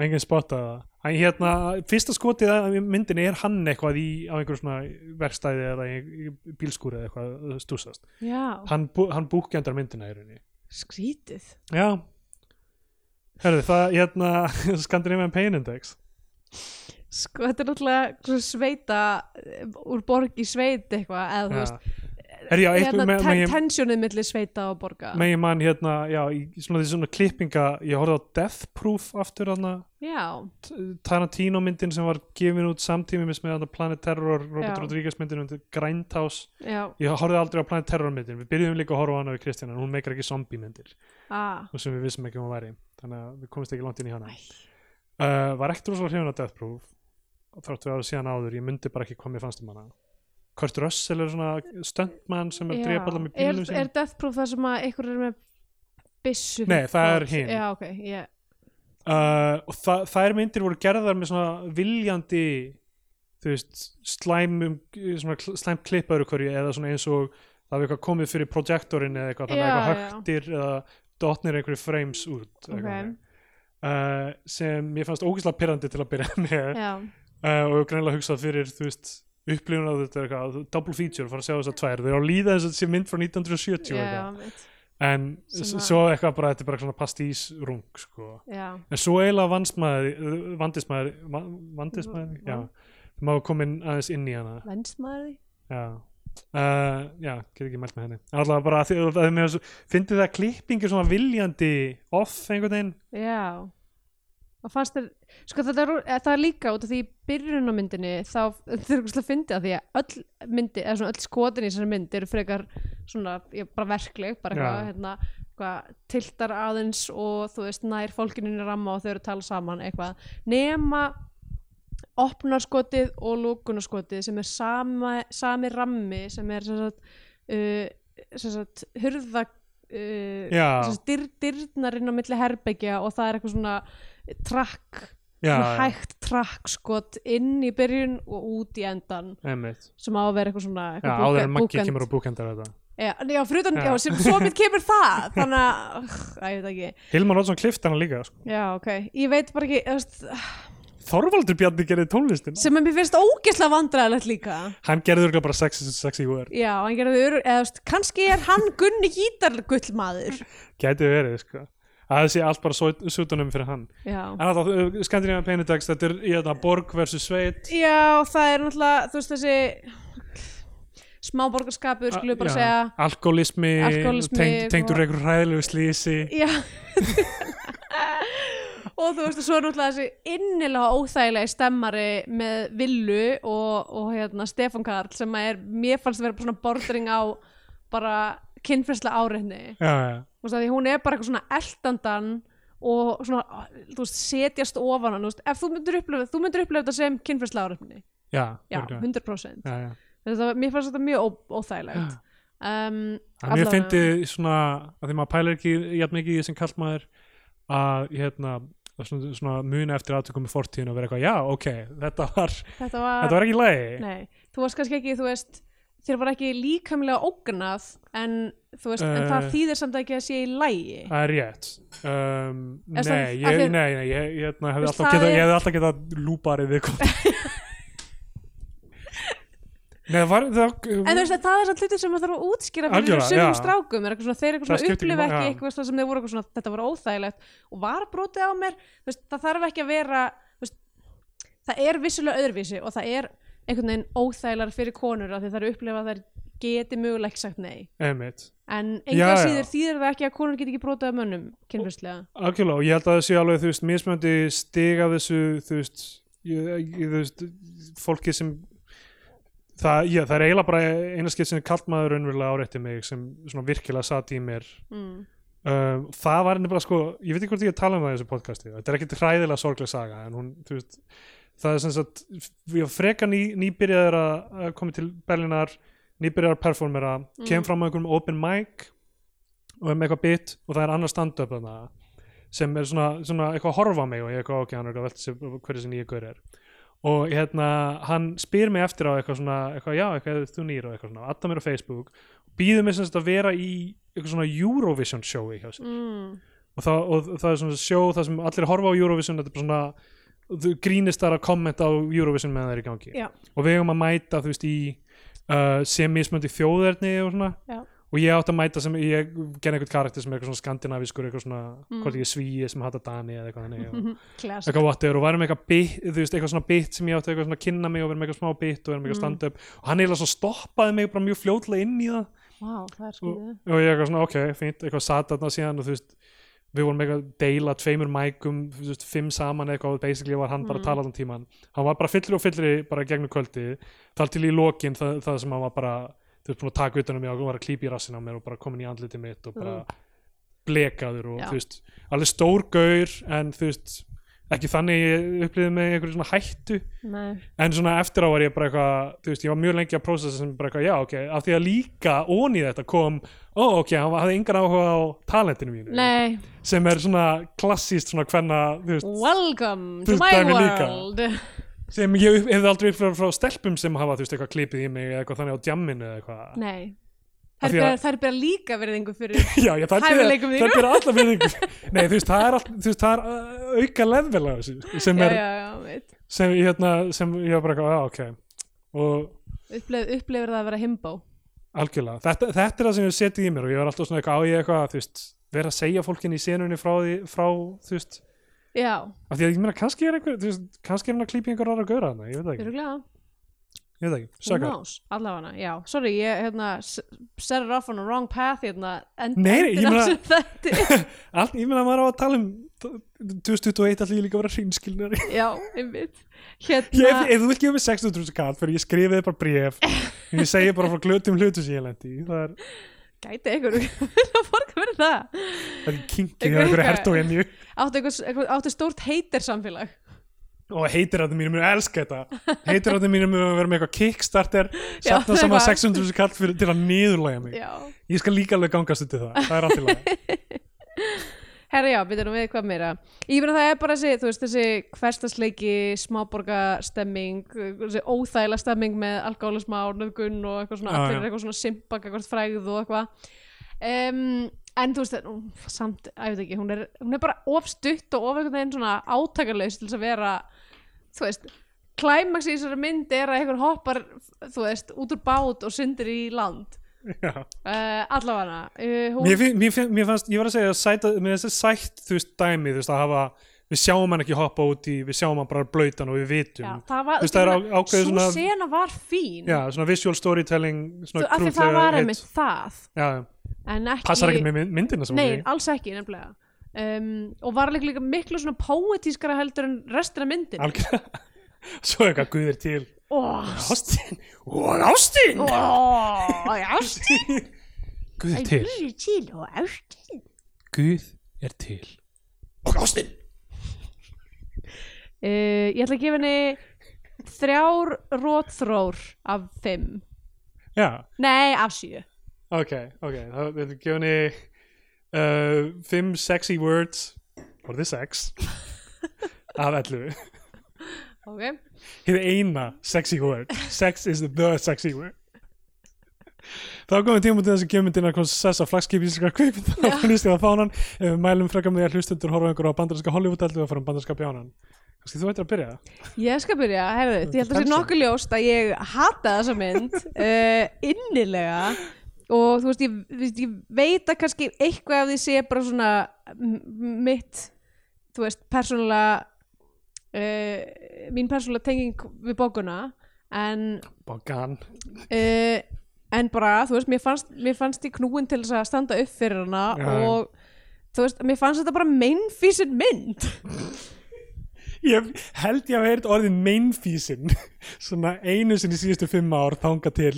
enginn spottaði það. Hérna, fyrsta skotið að myndinni er hann eitthvað í, á einhverjum svona verkstæði eða í, bílskúri eða eitthvað stúsast já, hann, bú, hann búkjandar myndina í rauninni. Skrítið. Já. Herðu, það, hérna, Scandinavian Pain Index. Sko, þetta er náttúrulega sveita eh, úr borg í sveit eitthvað eða þú veist, hérna, tensjónið milli sveita og borga. megi mann hérna, já, í svona þessi svona klippinga, ég horfði á Death Proof aftur já, Tarantino myndin sem var gefin út samtímis með þarna Planet Terror, Robert Já. Rodriguez myndin um Grindhouse, já, ég horfði aldrei á Planet Terror myndin, við byrjuðum líka að horfa á hana við Kristjana, hún meikar ekki zombie myndir. Ah, og sem við vissum ekki um að væri þannig að við komumst ekki langt inn í hana. Uh, var ekkert rosalega hrifun á Death Proof þráttu við að síðan áður, ég myndi bara ekki hvað mér fannst um hana Kurt Russell er svona stuntmann sem er að drepa allar með er, bílum er Death Proof það sem að ykkur er með byssu Nei, það er fót? hin. já, ok, ég uh, og þa þær myndir voru gerðar með svona viljandi þú veist, slæmum svona kl- slæmt klippaður hverju eða svona eins og það var eitthvað komið fyrir projektorinn eða eitthvað, þannig að eitthvað högtir eða dotnir einhverju frames út ok, okay. uh, sem ég fannst ógeðslega pyrrandi til að byrja með uh, og greinlega hugsað fyrir þú veist upplifun á þetta er eitthvað, double feature fara að sjá þess að tvær, þau að líða þess að sé mynd frá 1970 já, eitthvað. mitt, en svo eitthvað bara, þetta er bara svona pastísrung sko. já. En svo eiginlega vansmaður vandismaður, va- vandismaður já, það má komin aðeins inn í hana. Því? já. Uh, já, get ekki mælt með henni. En alltaf bara mér finnst það klippingi svona viljandi off einhvern veginn? Já. fannst þér, sko þetta er, eh, það er líka út af því í byrjun á myndinni þá eitthvað fyndið að því að öll myndi eða svona öll skotin í þessari mynd eru frekar svona, ég, bara verkleg bara eitthvað, Já. hérna, eitthvað tiltar aðeins og þú veist nær fólkinu í ramma og þau eru að tala saman eitthvað, nema opnarskotið og lókunarskotið sem er sama, sami rammi sem er sem sagt, uh, sem sagt hurða uh, Já. sem sagt, dyr, dyrnarinn á milli herbyggja og það er eitthvað svona trakk, já, já, hægt trakkskot inn í byrjun og út í endan einmitt. Sem á að vera eitthvað svona já, eitthvað áður búka- en Maggi kemur og búkendar þetta. Já, já, fyrir utan, Já. já, sem svo mitt kemur það. Þannig að, að ég veit ekki. Hilmar Oddsson klift hana líka sko. já, ok, ég veit bara ekki veist, Þorvaldur Bjarni gerði tónlistin sem mér finnst ógeðslega vandræðilegt líka. Hann gerði örgulega bara sexy, sexy word. Já, hann gerði ör, eða kannski er hann Gunni Gítargullmaður gæti verið sko það sé allt bara sútunum fyrir hann. Já. En alltaf, Scandinavian Penedex þetta er í þetta borg versus sveit. Já, það er náttúrulega, þú veist þessi smáborgarskapur, skulum við bara Já, segja. alkoholismi, Alkohólismi tengd, tengdur og- einhver hræðilegu slísi Já. Og þú veist og svo er náttúrulega þessi innilega óþægilegi stemmari með Villu og, og hérna Stefán Karl sem er, mér fannst að vera svona bordering á bara kynfærslega áreitni. Já, já, því hún er bara eitthvað svona eldandan og svona, þú veist, setjast ofan hann, þú veist, ef þú myndir upplifa þú myndir upplifa þetta sem kynfærslega áreitni já, já, örugglega. 100% já, já. þetta, mér fannst þetta mjög óþægilegt um, mér allavega. fyndi svona að því maður pælar ekki jafn mikið í þessum kallmaður að hérna svona, svona muna eftir aðtökum með fortíðin og vera eitthvað, já, ok, þetta var þetta var, þetta var ekki lægi nei, þú varst kannski ekki, þú veist þér var ekki líkamlega ógnað en veist, en það Eh. þýðir samt ekki að sé í lægi það er rétt. Um, nei, ég, nei, nei, ég, ég, það getað, er- ég hefði alltaf getað lúparið við Nei, var það, en veist að það er samt hluti sem maður þarf að útskýra fyrir já. strákum. Er svona, þeir svona upplifa ekki eitthvað sem þeir voru svona, þetta var óþægilegt. Og var brotið á mér veist, það þarf ekki að vera það er vissulega öðruvísi og það er einhvern veginn óþægilegar fyrir konur af því það eru upplifa að þær geti mögulega ekki sagt nei einmitt en já. síður þýðir það ekki að konur geti ekki brotið af mönnum kynfyrslega Algjörlega, og ég held að það sé alveg, þú veist, mismöndi stig af þessu, þú veist, ég, þú veist, fólki sem, það, já, það er eiginlega bara eina skipt sem kallt maður raunverulega árétti mig sem svona virkilega satt í mér. mm. Um, það var nefnilega sko, ég veit ekki hvort ég tala um það í þessu podcasti, þetta er ekkit hræðilega sorgleg saga, en hún, þú veist, það er sem sagt, við freka ný, nýbyrjaður að koma til Berlinar, nýbyrjaður að performera, Mm. kem fram á einhverjum open mic og er með eitthvað bit og það er annar stand-up sem er svona, svona eitthvað að horfa mig og ég er eitthvað ok, hann er eitthvað að velta sér hverju sem nýja gaur er og hérna, hann spyr mig eftir á eitthvað svona, eitthvað já, eitthvað þú nýr og eitthvað svona, adda mér á Facebook býður mig sem sagt að vera í eitthvað svona Eurovision sjói hjá sér Mm. og, það, og það er svona sjó það sem allir horfa á Eurovision þetta er bara svona þú grínist þar að kommenta á Eurovision meðan það er í gangi Já. og við eigum að mæta þú veist í uh, sem mismöndi þjóðerni og svona Já. og ég átt að mæta sem ég gerði einhvern karakter sem er eitthvað svona skandinavískur eitthvað svona, Mm. hvort ég er svíi sem hata Dani eða eitthvað þannig og Classic. eitthvað whatever og varum eitthvað bit, þú veist, eitthvað svona bit sem ég átti eitthvað svona að kynna mig og með eitthvað smá bit og með eitthvað Mm. stand-up og hann eiginlega svo stoppaði mig bara mjög fljótlega inn í það Vá, það er og, skriðið. og ég eitthvað svona, ok, fínt, eitthvað satt þarna síðan og þú veist, við vorum eitthvað að deila tveimur mækum, veist, fimm saman eitthvað og basically var hann bara að Mm. tala allan tíman hann var bara fyllri og fyllri bara gegnum kvöldi þar til í lokin það, það sem hann var bara þú veist, búin að taka utan um mig og var að klípa í rassin á mér og bara komin í andliti mitt og bara blekaður og Já. þú veist, alveg stór gaur en þú veist, ekki þannig ég upplýði með einhverju svona hættu Nei. en svona eftir á var ég bara eitthvað þú veist, ég var mjög lengi að prósessa sem bara eitthvað já, ok, af því að líka ón í þetta kom ó, ok, hann hafði engan áhuga á talentinu mínu Nei, sem er svona klassíst svona hvenna welcome to my dæmi líka. world. sem ég hefði aldrei upplifað frá stelpum sem hafa, þú veist, eitthvað klipið í mig eitthvað þannig á djamminu eitthvað Nei. Að- bera, þær bera líka verðingu fyrir já, já, það er Hæfileikum það er alla virðingu. Nei, þú veist, það er, all, veist, það er uh, auka leðvel á þessu sem já, er, já, já, veit. sem, ég hérna, sem ég var bara já, ok. Og Uppleif, upplifir það að vera himbo. Algjörlega, þetta, þetta er það sem ég setið í mér og ég var alltaf svona eitthvað á ég eitthvað þú veist, vera að segja fólkin í senunni frá því frá, þú veist, Já, af því að ég meina kannski er einhver, þú veist, kannski er hann að klípa í einhver ára að gauðra hana, ég veit það ekki, ég veit ekki, Who sökar knows, allavega, já, sorry, ég hérna, s- set it off on the wrong path hérna, end, Nei, ég meina- þætti. allt, ég meina maður á að tala um 2021 allir líka að vera hreinskilnari. Já, einmitt. Ég, hérna, ef þú vilt gefa mig 600 kall fyrir ég skrifið bara bréf. Ég segi bara frá glötum hlutu sem ég lendi í. það er, gæti einhver að borga fyrir það? Það er kinkið hjá einhverju eitthvað- hertóinju áttu, eitthvað, áttu stórt heitir samfélag og heitirarnir mínum munu elska þetta. Heitirarnir mínum munu vera með eitthvað kickstarter Já, satna saman eitthvað. 600 kall fyrir, til að niðurlæga mig. Já, ég skal líka alveg gangast undir það, það er allt í lagi. Herra já, byrja nú við hvað meira. Ég meina það er bara þessi, þú veist, þessi hverstasleiki, smáborgastemming óþægilega stemming með og nöfgun og eitthvað svona allir eitthvað svona simpag, eitthvað frægð og eitthvað. Um, en þú veist, samt, ég veit ekki hún er, hún er bara ofstutt og of einhvern veginn svona átakarlaus til þess að vera þú veist, klæmaks í þessari mynd er að einhver hoppar þú veist, út úr bát og syndir í land. Uh, allavega uh, hún, mér, mér, mér fannst, ég var að segja mér finnst það sætt, þú veist, dæmi þú veist, að hafa, við sjáum hann ekki hoppa út í við sjáum hann bara blöytan og við vitum. Já, það var, Þú veist, það er á- ákveðið svo svona- sena var fín. Já, svona visual storytelling Þú, svona af því það var einmitt það. Já, en ekki, passar ekki með mynd- myndina sem nei, alls ekki nefnilega um, og var líka, líka miklu svona poetískara heldur en restina myndin algjörlega. Svo eitthvað guðir til. Oh, Ástin. Og Ástin. Oh, ástin. Guð er til. Guð til og ástin. Guð er til. Og Ástin. Uh, ég ætla að gefa henni þrjár rótþrór af fimm. Já, nei, af sjö. Ok, ok. Þá gefa henni uh, fimm sexy words. For the sex? Af 11 ok, hið eina sexy word. Sex is the sexy word. Þá komum við tíma til þess að gefa myndina hvað sessa flagskip íslenska kveikmynda og finnist ég að fánan. Ef við mælum frekar með því að hlustundur horfa einhver á bandarinska Hollywood-eldu og fara um bandarinska bjánan. Kannski þú ættir að byrja. Ég skal byrja herðu, ég held að það sé nokkuð ljóst að ég hata þessa mynd uh, innilega og þú veist ég, ég veit að kannski eitthvað af því sé bara svona mitt þú veist, persónulega uh, mín persónulega tenging við bókuna en Bogan uh, en bara, þú veist, mér fannst, mér fannst ég knúin til þess að standa upp fyrir hana já. og þú veist, mér fannst þetta bara meinfísin mynd ég held ég að heyrt orðið mainfísin svona einu sinni síðustu fimm ár þanga til.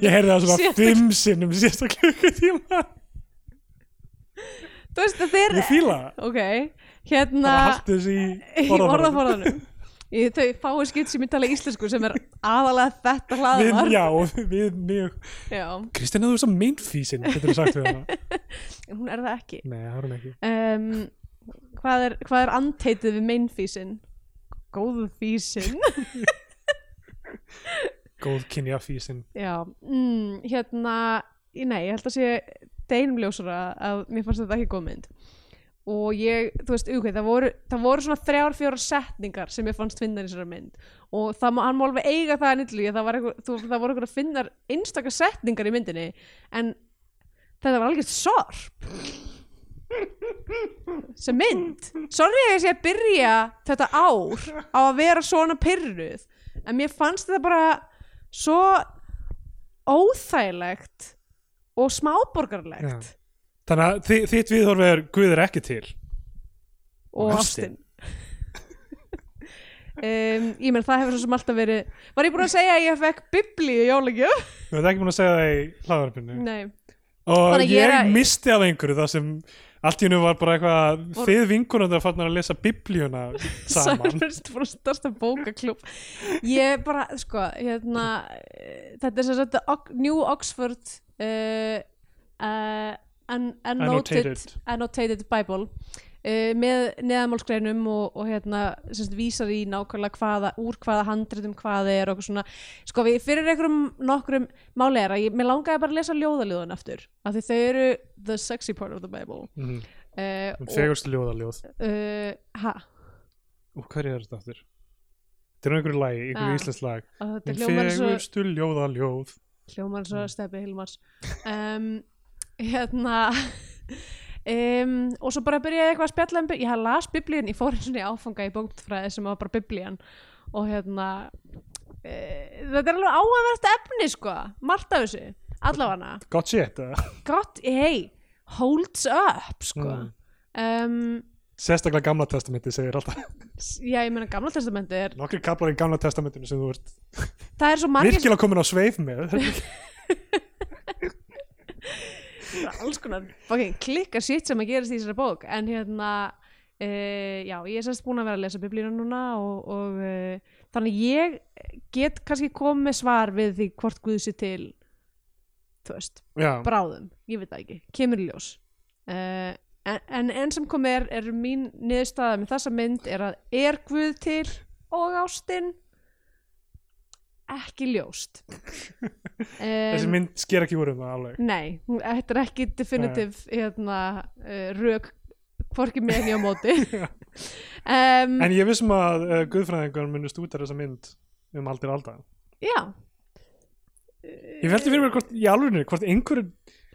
Ég heyrði það svona fimm sinnum síðasta klukkutíma. Þú veist, þetta er ég fíla það. Ok, hérna í í orðaforðanum. í þau fáu skipt sem ég tala íslensku sem er aðalega þetta hlaðvar já, við mjög Já, Kristján, þú er svo mainfísin getur þú sagt við hana. En hún er það ekki. Nei, það er ekki. Um, hvað, er, hvað er anteitið við meinfísin? Góðu físin góð kynja físin Já, mm, hérna í- nei, ég held að sé deginum ljósara að mér fannst þetta ekki góð mynd. Og ég, þú veist, okay, það, voru, það voru svona þrjár, fjórar setningar sem ég fannst finna í þessari mynd. Og það, má- alveg eiga það að nýtlu það, var eitthvað- þú- það voru eitthvað að finna einstakar setningar í myndinni en þetta var alveg sorp sem mynd. Sorry að ég sé að byrja þetta ár á að vera svona pyrruð en mér fannst þetta bara svo óþægilegt og smáborgarlegt þannig að þi, þitt viðhorf er Guð er ekki til. Og Og ástin. Um, ég menn það hefur svo sem alltaf verið var ég búin að segja að ég fekk biblíu jólagjöf? við erum ekki búin að segja það í hlaðarpinu Nei, og Þannig að ég, ég er að- misti af einhverju það sem allt í hennu var bara eitthvað þið vinkunum það fannar að lesa biblíuna saman. Særfyrst fór starsta bókaklúb ég bara, sko, hérna þetta er sem sagt New Oxford uh, uh, an, annotated, Annotated. annotated Bible uh, með neðamálsgreinum og, og hérna sem sagt vísar í nákvæmlega hvaða, úr hvaða handritum hvað er og eitthvað svona. Sko við fyrir einhverjum nokkrum máli að ég, mér langaði bara að lesa ljóðaljóðun aftur af því þau eru the sexy part of the Bible. Mm. uh, og, fegurstu ljóðaljóð. Uh, ha, og hverju er þetta aftur? þetta er einhverju lagi, einhverju íslensk lag. Fegurstu ljóðaljóð. Hljómar svo steppi Hilmars. Um, hérna um, og svo bara byrjaði ég eitthvað að spjalla um Bi- ég hafði las biblíun, ég fór eins og í áfanga í bóktfræði sem var bara biblían. Og hérna e, þetta er alveg áhæfvert efni sko. Margt af þessu, allavega. Gott shit gott, hey, holds up sko. Mm. um, sérstaklega gamla testamenti segir alltaf. já, ég meina gamla testamenti er nokkri kaplar í gamla testamentinu sem þú ert það er svo margir virkilega komin á sveif með alls konar fucking klikka shit sem að gerast í þessari bók. En hérna uh, já, ég er sérst búin að vera að lesa biblíuna núna og, og uh, þannig ég get kannski komið með svar við því hvort Guð sér til þú veist, já, bráðum. Ég veit það ekki, kemur í ljós. Uh, en, en enn sem komið er, er mín niðurstaða með þessa mynd er að er Guð til og ástin ekki ljóst. Þessi um, mynd sker ekki úr um það alveg. Nei, þetta er ekki definitiv hérna, uh, rök hvorki með henni á móti. Um, en ég vissum að uh, guðfræðingar munist út af þessa mynd um aldir alda. Já. Ég veldi fyrir mér hvort í alvegni hvort einhver,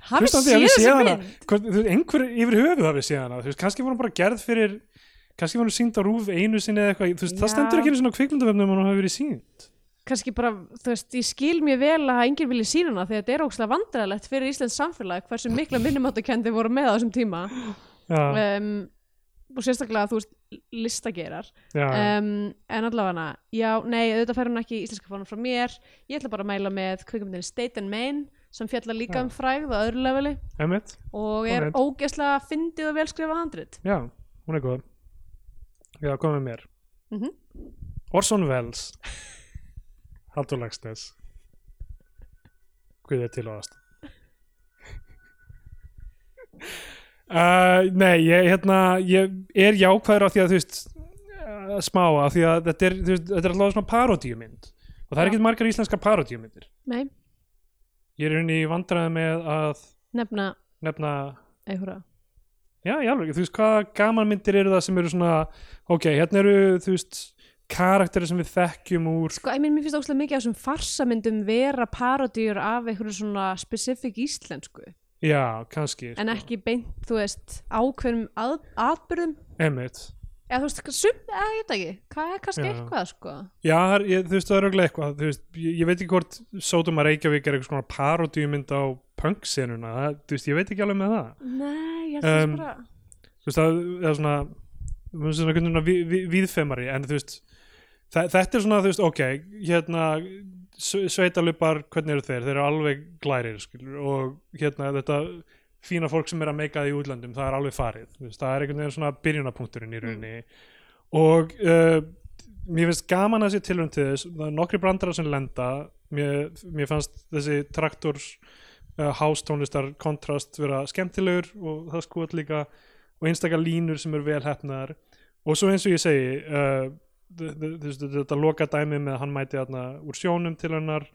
Hafið Hlustandi séð hafi séð þessa mynd? hvort, þú veist, einhver yfir höfuð hafi séð hana. Veist, kannski var hún bara gerð fyrir kannski var hún sínd á rúf einu sinni eða eitthvað það stendur ekki einu svona kvikmyndavefnum hún hafi verið sínd kannski bara, þú veist, ég skil mér vel að enginn vilja sína hana því að þetta er ógslag vandræðalegt fyrir Íslands samfélag hversu mikla minnumáttukendi voru með á þessum tíma. Um, og sérstaklega, þú veist, listagerar. Um, en allavega já, nei, auðvitað fer hún ekki í íslenska fánum frá mér. Ég ætla bara að mæla með kvikmyndinni State and Main sem fjallar líka Já. um frægð á öðru leveli. Emitt og er ógeðslega fyndið og velskrifa handrit. Já, hún er góð. Já, kom með mér. Mhm. Orson Welles Haldur Lagsnes Guð er til og aðast uh, Nei, ég, hérna, ég er jákvæður á því að þú veist uh, smá af því að þetta er, veist, þetta er alltaf svona parodíumynd. Og það er ekkert margar íslenska parodíumyndir. Nei, ég er unni í vandræði með að nefna nefna einhverja. Já, já, þú veist, hvaða gamanmyndir eru það sem eru svona, ok, hérna eru, þú veist, karakterir sem við þekkjum úr, Sko, ég minn, mér finnst óslega mikið af þessum farsamyndum vera parodíur af einhverju svona specific íslensku. Já, kannski, en ekki beint, þú veist, ákveðnum að, atbyrðum Emmett. eða þú veist, sum, eða ég veit ekki. Hvað er kannski Já. eitthvað, sko? Já, ég, þú veist, það er auðvitað eitthvað, þú veist, ég, ég veit ekki hvort Sódóma Reykjavík er eitthvað svona parodíumynd á punk-senuna, þú veist, ég veit ekki alveg með það. Nei, ég held Um, bara Þú veist, það er svona, það er svona, svona, svona vi, vi, viðfemari, en þú veist, þa- þetta er svona, þú veist, ok, hérna, sve- sveitalupar, hvernig eru þeir? Þeir eru alveg glærir, skilur, og hérna, þetta fína fólk sem er að meika það í útlöndum, það er alveg farið, veist, það er einhvern veginn svona byrjunapunkturinn í rauninni og uh, mér finnst gaman að sé tilhörn til þess, það er nokkri brandarar sem lenda, mér, mér fannst þessi traktors uh, hástónlistar kontrast vera skemmtilegur og það skoðat líka og einstakar línur sem eru vel hefnaðar og svo eins og ég segi uh, þetta loka dæmi með að hann mæti þarna úr sjónum til hennar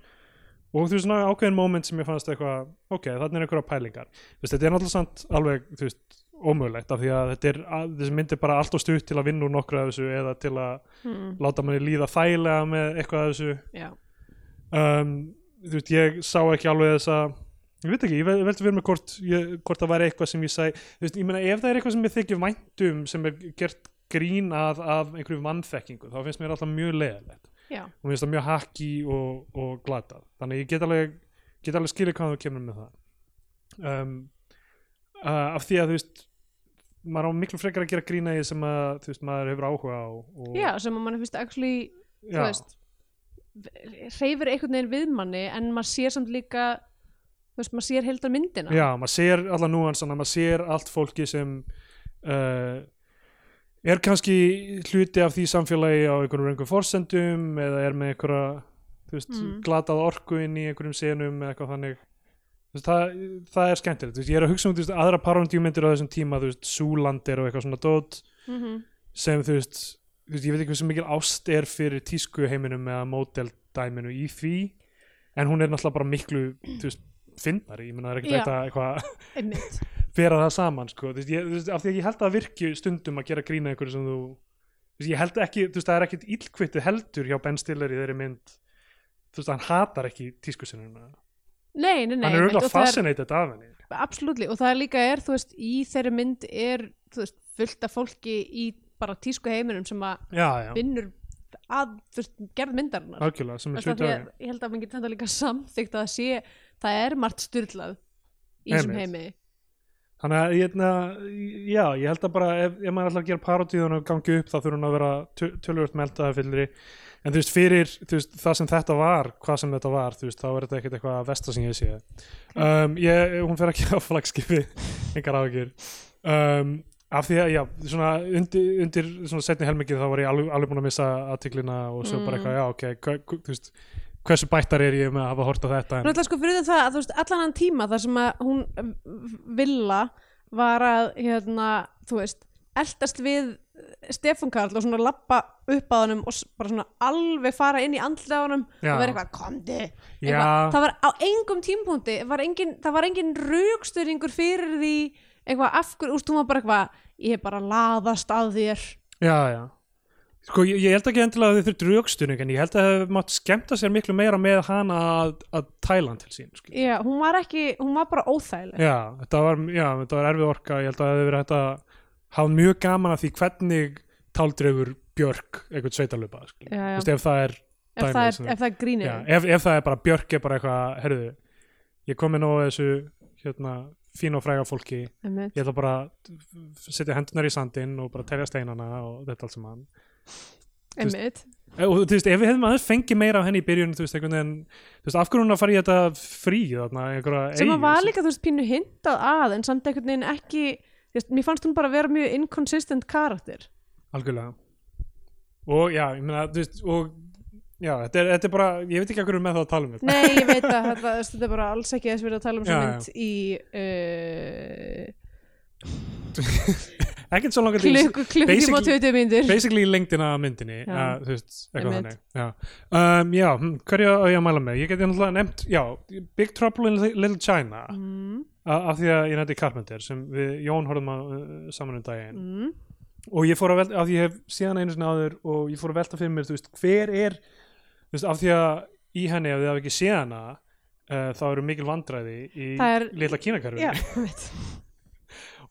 og þú veist svona ákveðin moment sem ég fannst eitthvað, ok, þarna er einhverja pælingar. Þú veist, þetta er náttúrulega samt alveg þú veist, ómögulegt af því að þetta er að, þessi mynd er bara allt og stutt til að vinna úr nokkru af þessu eða til að hmm, láta manni líða þægilega með eitthvað af þessu. Já, um, þú veist, ég sá ekki alveg þessa ég veit ekki, ég vel- velti fyrir mig hvort, ég, hvort það væri eitthvað sem ég sæ þú veist, ég meina ef það er eitthvað sem ég þykir væntum sem er gert grín að af einhverju vannþekkingu, þá finnst mér alltaf mjög leðilegt og finnst það mjög hakki og, og glatað. Þannig ég get alveg, get alveg skilið hvað þú kemur með það. Um, uh, af því að þú veist maður á miklu frekar að gera grína í sem að þú veist, maður hefur áhuga á og, já, sem að mann finnst actually þú veist hreyfir einhvern veginn við manni en maður sér samt líka þú veist, maður sér heldar myndina. Já, maður sér alla núansana, maður sér allt fólki sem uh, er kannski hluti af því samfélagi á einhverjum einhverjum forsendum eða er með einhverja veist, Mm. glatað orku inn í einhverjum senum eða eitthvað þannig? Veist, það, það er skemmtilegt, veist, ég er að hugsa um aðra parodíumyndir á þessum tíma, Súlandir og eitthvað svona dót mm sem þú veist, ég veit ekki hversu mikil ást er fyrir tísku heiminum eða móteldæminu í því en hún er náttúrulega bara miklu þú veist, fyndari, ég meina það er ekkert eitthvað einmitt. bera það saman sko. þú veist, ég, þú veist, af því að ég held að virki stundum að gera grína einhverju sem þú þú veist, ég held ekki, þú veist, það er ekkit illkvittið heldur hjá Ben Stiller í þeirri mynd. Þú veist, hann hatar ekki tískusinnuna. Nei, nei, nei, hann er auðvitað fascinated af henni. Absolutely, og það er líka er, þú veist, í þeirri mynd er, þú veist, fullt af fólki í bara tísku heiminum sem að vinnur að, þú veist, gerð myndarinnar. algjörlega, sem er Þú veist, af hluti því af að Ég held að maður getur þetta líka samþykkt að það sé, það er margt styrlað í þessum heimi. Þannig að ég, na, já, ég held að bara ef, ef maður ætlar að gera parodíðun og gangi upp þá þurfa hann að vera töl- töluvert meldaði fyllri en þú veist fyrir þú veist, það sem þetta var, hvað sem þetta var veist, þá er þetta ekkert eitthvað að vesta sem ég sé um, ég, hún fer ekki á flagskipi engar áhyggjur um, af því að já, svona undir, undir svona setni helmingið þá var ég alveg, alveg búin að missa aðtiklina og svo bara Mm. eitthvað, já ok þú veist, hversu bættar er ég með að hafa hort á þetta en, sko fyrir það að þú veist allan hann tíma þar sem að hún um, Villa var að hérna, þú veist, eldast við Stefán Karl og svona lappa upp að honum og bara svona alveg fara inn í andlið á honum Já. og vera eitthvað, komdu já, eitthvað, það var á engum tímpúndi var engin, það var engin raukstöringur fyrir því eitthvað af hverju, úst, hún var bara eitthvað ég er bara að laðast að þér Já, já. Sko, ég, ég held ekki endilega að þið þurftu raukstunning en ég held að það hefði mátt skemmta sér miklu meira með hana að, að tæla hann til sín. Sko. já, hún var ekki, hún var bara óþægileg Já, þetta var, já, þetta var erfið orka. Ég held að það hefði verið hægt að hafa mjög gaman að því hvernig táldreifur Björk eitthvað sveitalöpa. Sko. Þú veist, ef það er, ef, dæmið það er, sem- ef það er grínir ef, ef það er bara Björk er bara eitthvað, herruðu, ég kom inn á þessu hérna, fín og fræga fólki, ég ætla bara setja hendunar í sandinn og bara telja steinana og þetta allt saman. veist, Einmitt. Og þú veist, ef við hefðum aðeins fengið meira af henni í byrjun, þú veist, einhvern veginn þú veist, af hverju hún að fara í þetta frí þarna, einhverja sem að var líka þú veist pínu hintað að en samt einhvern veginn ekki þú veist, mér fannst hún bara vera mjög inconsistent karakter algjörlega og já, ég meina, þú veist, og já, þetta er, þetta er bara, ég veit ekki að hverju með það að tala um þetta nei ég veit að þetta, þetta er bara alls ekki þess verið að tala um Já, já. í uh, ekkert svo langar klukk, klukkutíma og basically- 20 myndir basically lengdina myndinni Já. uh, þú veist, eitthvað þannig já, um, já hm, hverju á ég að mæla með? Ég geti náttúrulega nefnt, já, Big Trouble in Little China mm, af því að ég nefndi Carpenter sem við Jón horfum að uh, saman um daginn. Mm, og ég fór að velta, af því ég hef síðan einu sinni áður og ég fór að velta fyrir mér, þú veist, hver er þú veist, af því að í henni ef þið hafa ekki séð hana uh, þá eru mikil vandræði í er- litla kínakarfi já, veit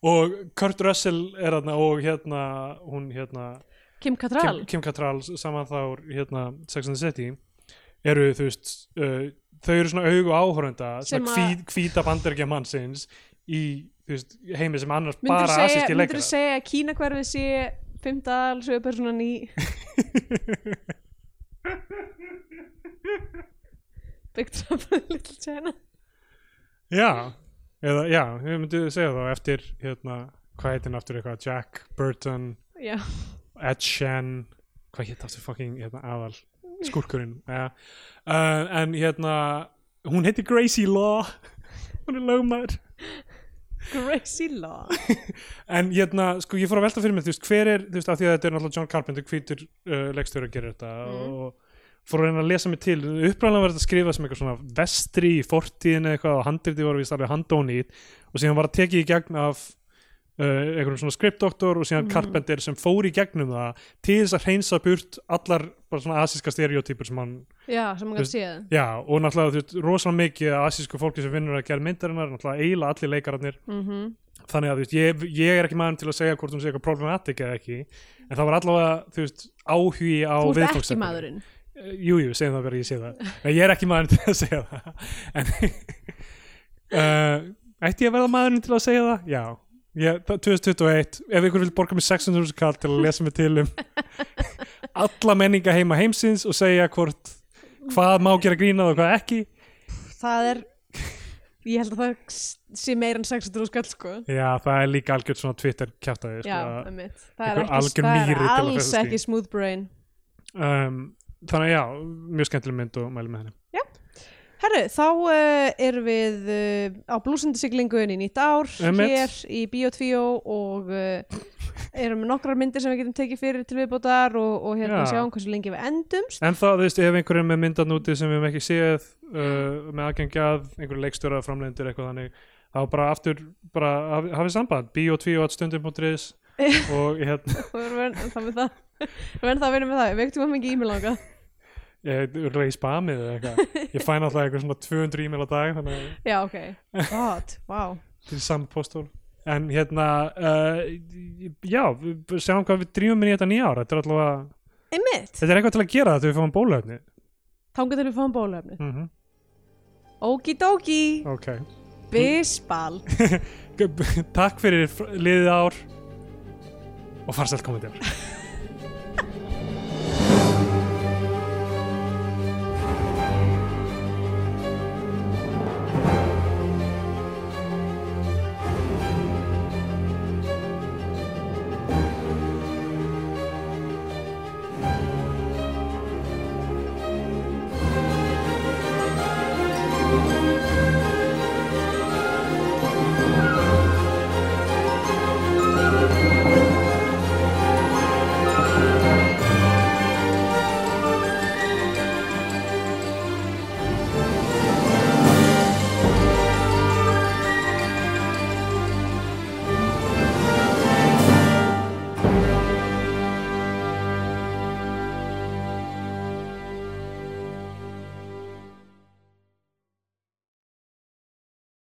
og Kurt Russell er þarna og hérna, hún hérna Kim Cattrall. Kim, Kim Cattrall saman þá hérna Sex and the City eru þú veist uh, þau eru svona augu áhörenda Sem svona hví, hvíta bandergja mannsins í þú veist, heimi sem annars myndur bara asíski myndirðu leikara segja að Kína hverfi sé fimmtadal sögur personan í Big Trouble in Little China? Já, eða já, við myndum segja þá eftir hérna, hvað heitir hann aftur eitthvað? Jack Burton, já, Ed Sheeran hvað heit aftur fucking hérna, aðal skúrkurinn? Ja. uh, en hérna hún heitir Gracie Law. Hún er lögmaður. Gracie Law? En hérna, sko ég fór að velta fyrir mig þú veist, hver er, þú veist, af því að þetta er náttúrulega John Carpenter hvítur uh, leikstjóri að gera þetta Mm. og fór að reyna að lesa mig til. Uppræðanlega var þetta að skrifa sem eitthvað svona vestri í fortíðinu eitthvað og handriti voru vist alveg handónýtt og síðan var að tekið í gegn af uh, einhverjum svona skriptdoktor og síðan Mhm. Carpenter sem fór í gegnum það til þess að hreinsa burt allar bara svona asíska stereotypur sem hann já, sem gæti séð. já, og náttúrulega þú veist, rosalega mikið asísku fólki sem vinnur að gera myndarinnar náttúrulega eiginlega allir leikararnir. Mm þannig að þú veist, ég, ég er ekki maður til að segja hvort hún sé eitthvað problematic eða ekki en það var allavega, þú veist, áhugi á þú ert ekki maðurinn Eh, Jú, segjum það verið ég sé það. Nei, ég er ekki maður til að segja það. En uh, ætti ég að verða maðurinn til að segja það? Já, ég, það, 2021 ef ykkur vil borga mig 600 kall til að lesa mig til um alla menninga heima heimsins og segja hvort hvað má gera grínað og hvað ekki. Það er ég held að það sé meira en 600 skall sko. Já, það er líka algjörð svona Twitter kjátaði Já, sko, einmitt. það er, ekki, það er alls ekki smooth brain. Um, Þannig já, mjög skemmtileg mynd og mæli með henni. Herru, þá uh, erum við uh, á blúsendisiglingun í nýtt ár Einmitt. hér í Bíotvíó og uh, erum með nokkrar myndir sem við getum tekið fyrir til viðbótar og, og hérna Já. sjáum hversu lengi við endumst. En þá, þú veist, ef einhverjum með myndan úti sem við hefum ekki séð uh, með aðgengjað, einhverju leikstjóra framlendir eitthvað þannig, þá bara aftur bara haf- hafið samband, bio2.stundum.is og hérna. Og við erum ennþá með það við erum ennþá að vinna með það, við vektum að mikið e-mail langa ég er í spamið eða eitthvað. Ég fæ náttúrulega eitthvað svona 200 e-mail á dag þannig að Já, ok, god, wow er samt postól en hérna uh, já, sjáum hvað við drýmum inn í þetta nýja ára þetta er allavega Einmitt, þetta er eitthvað til að gera þetta við fáum bólöfni þangað til við fáum bólöfni mm Okidoki, ok. Bisbal. Takk fyrir liðið ár og farsælt komandi ár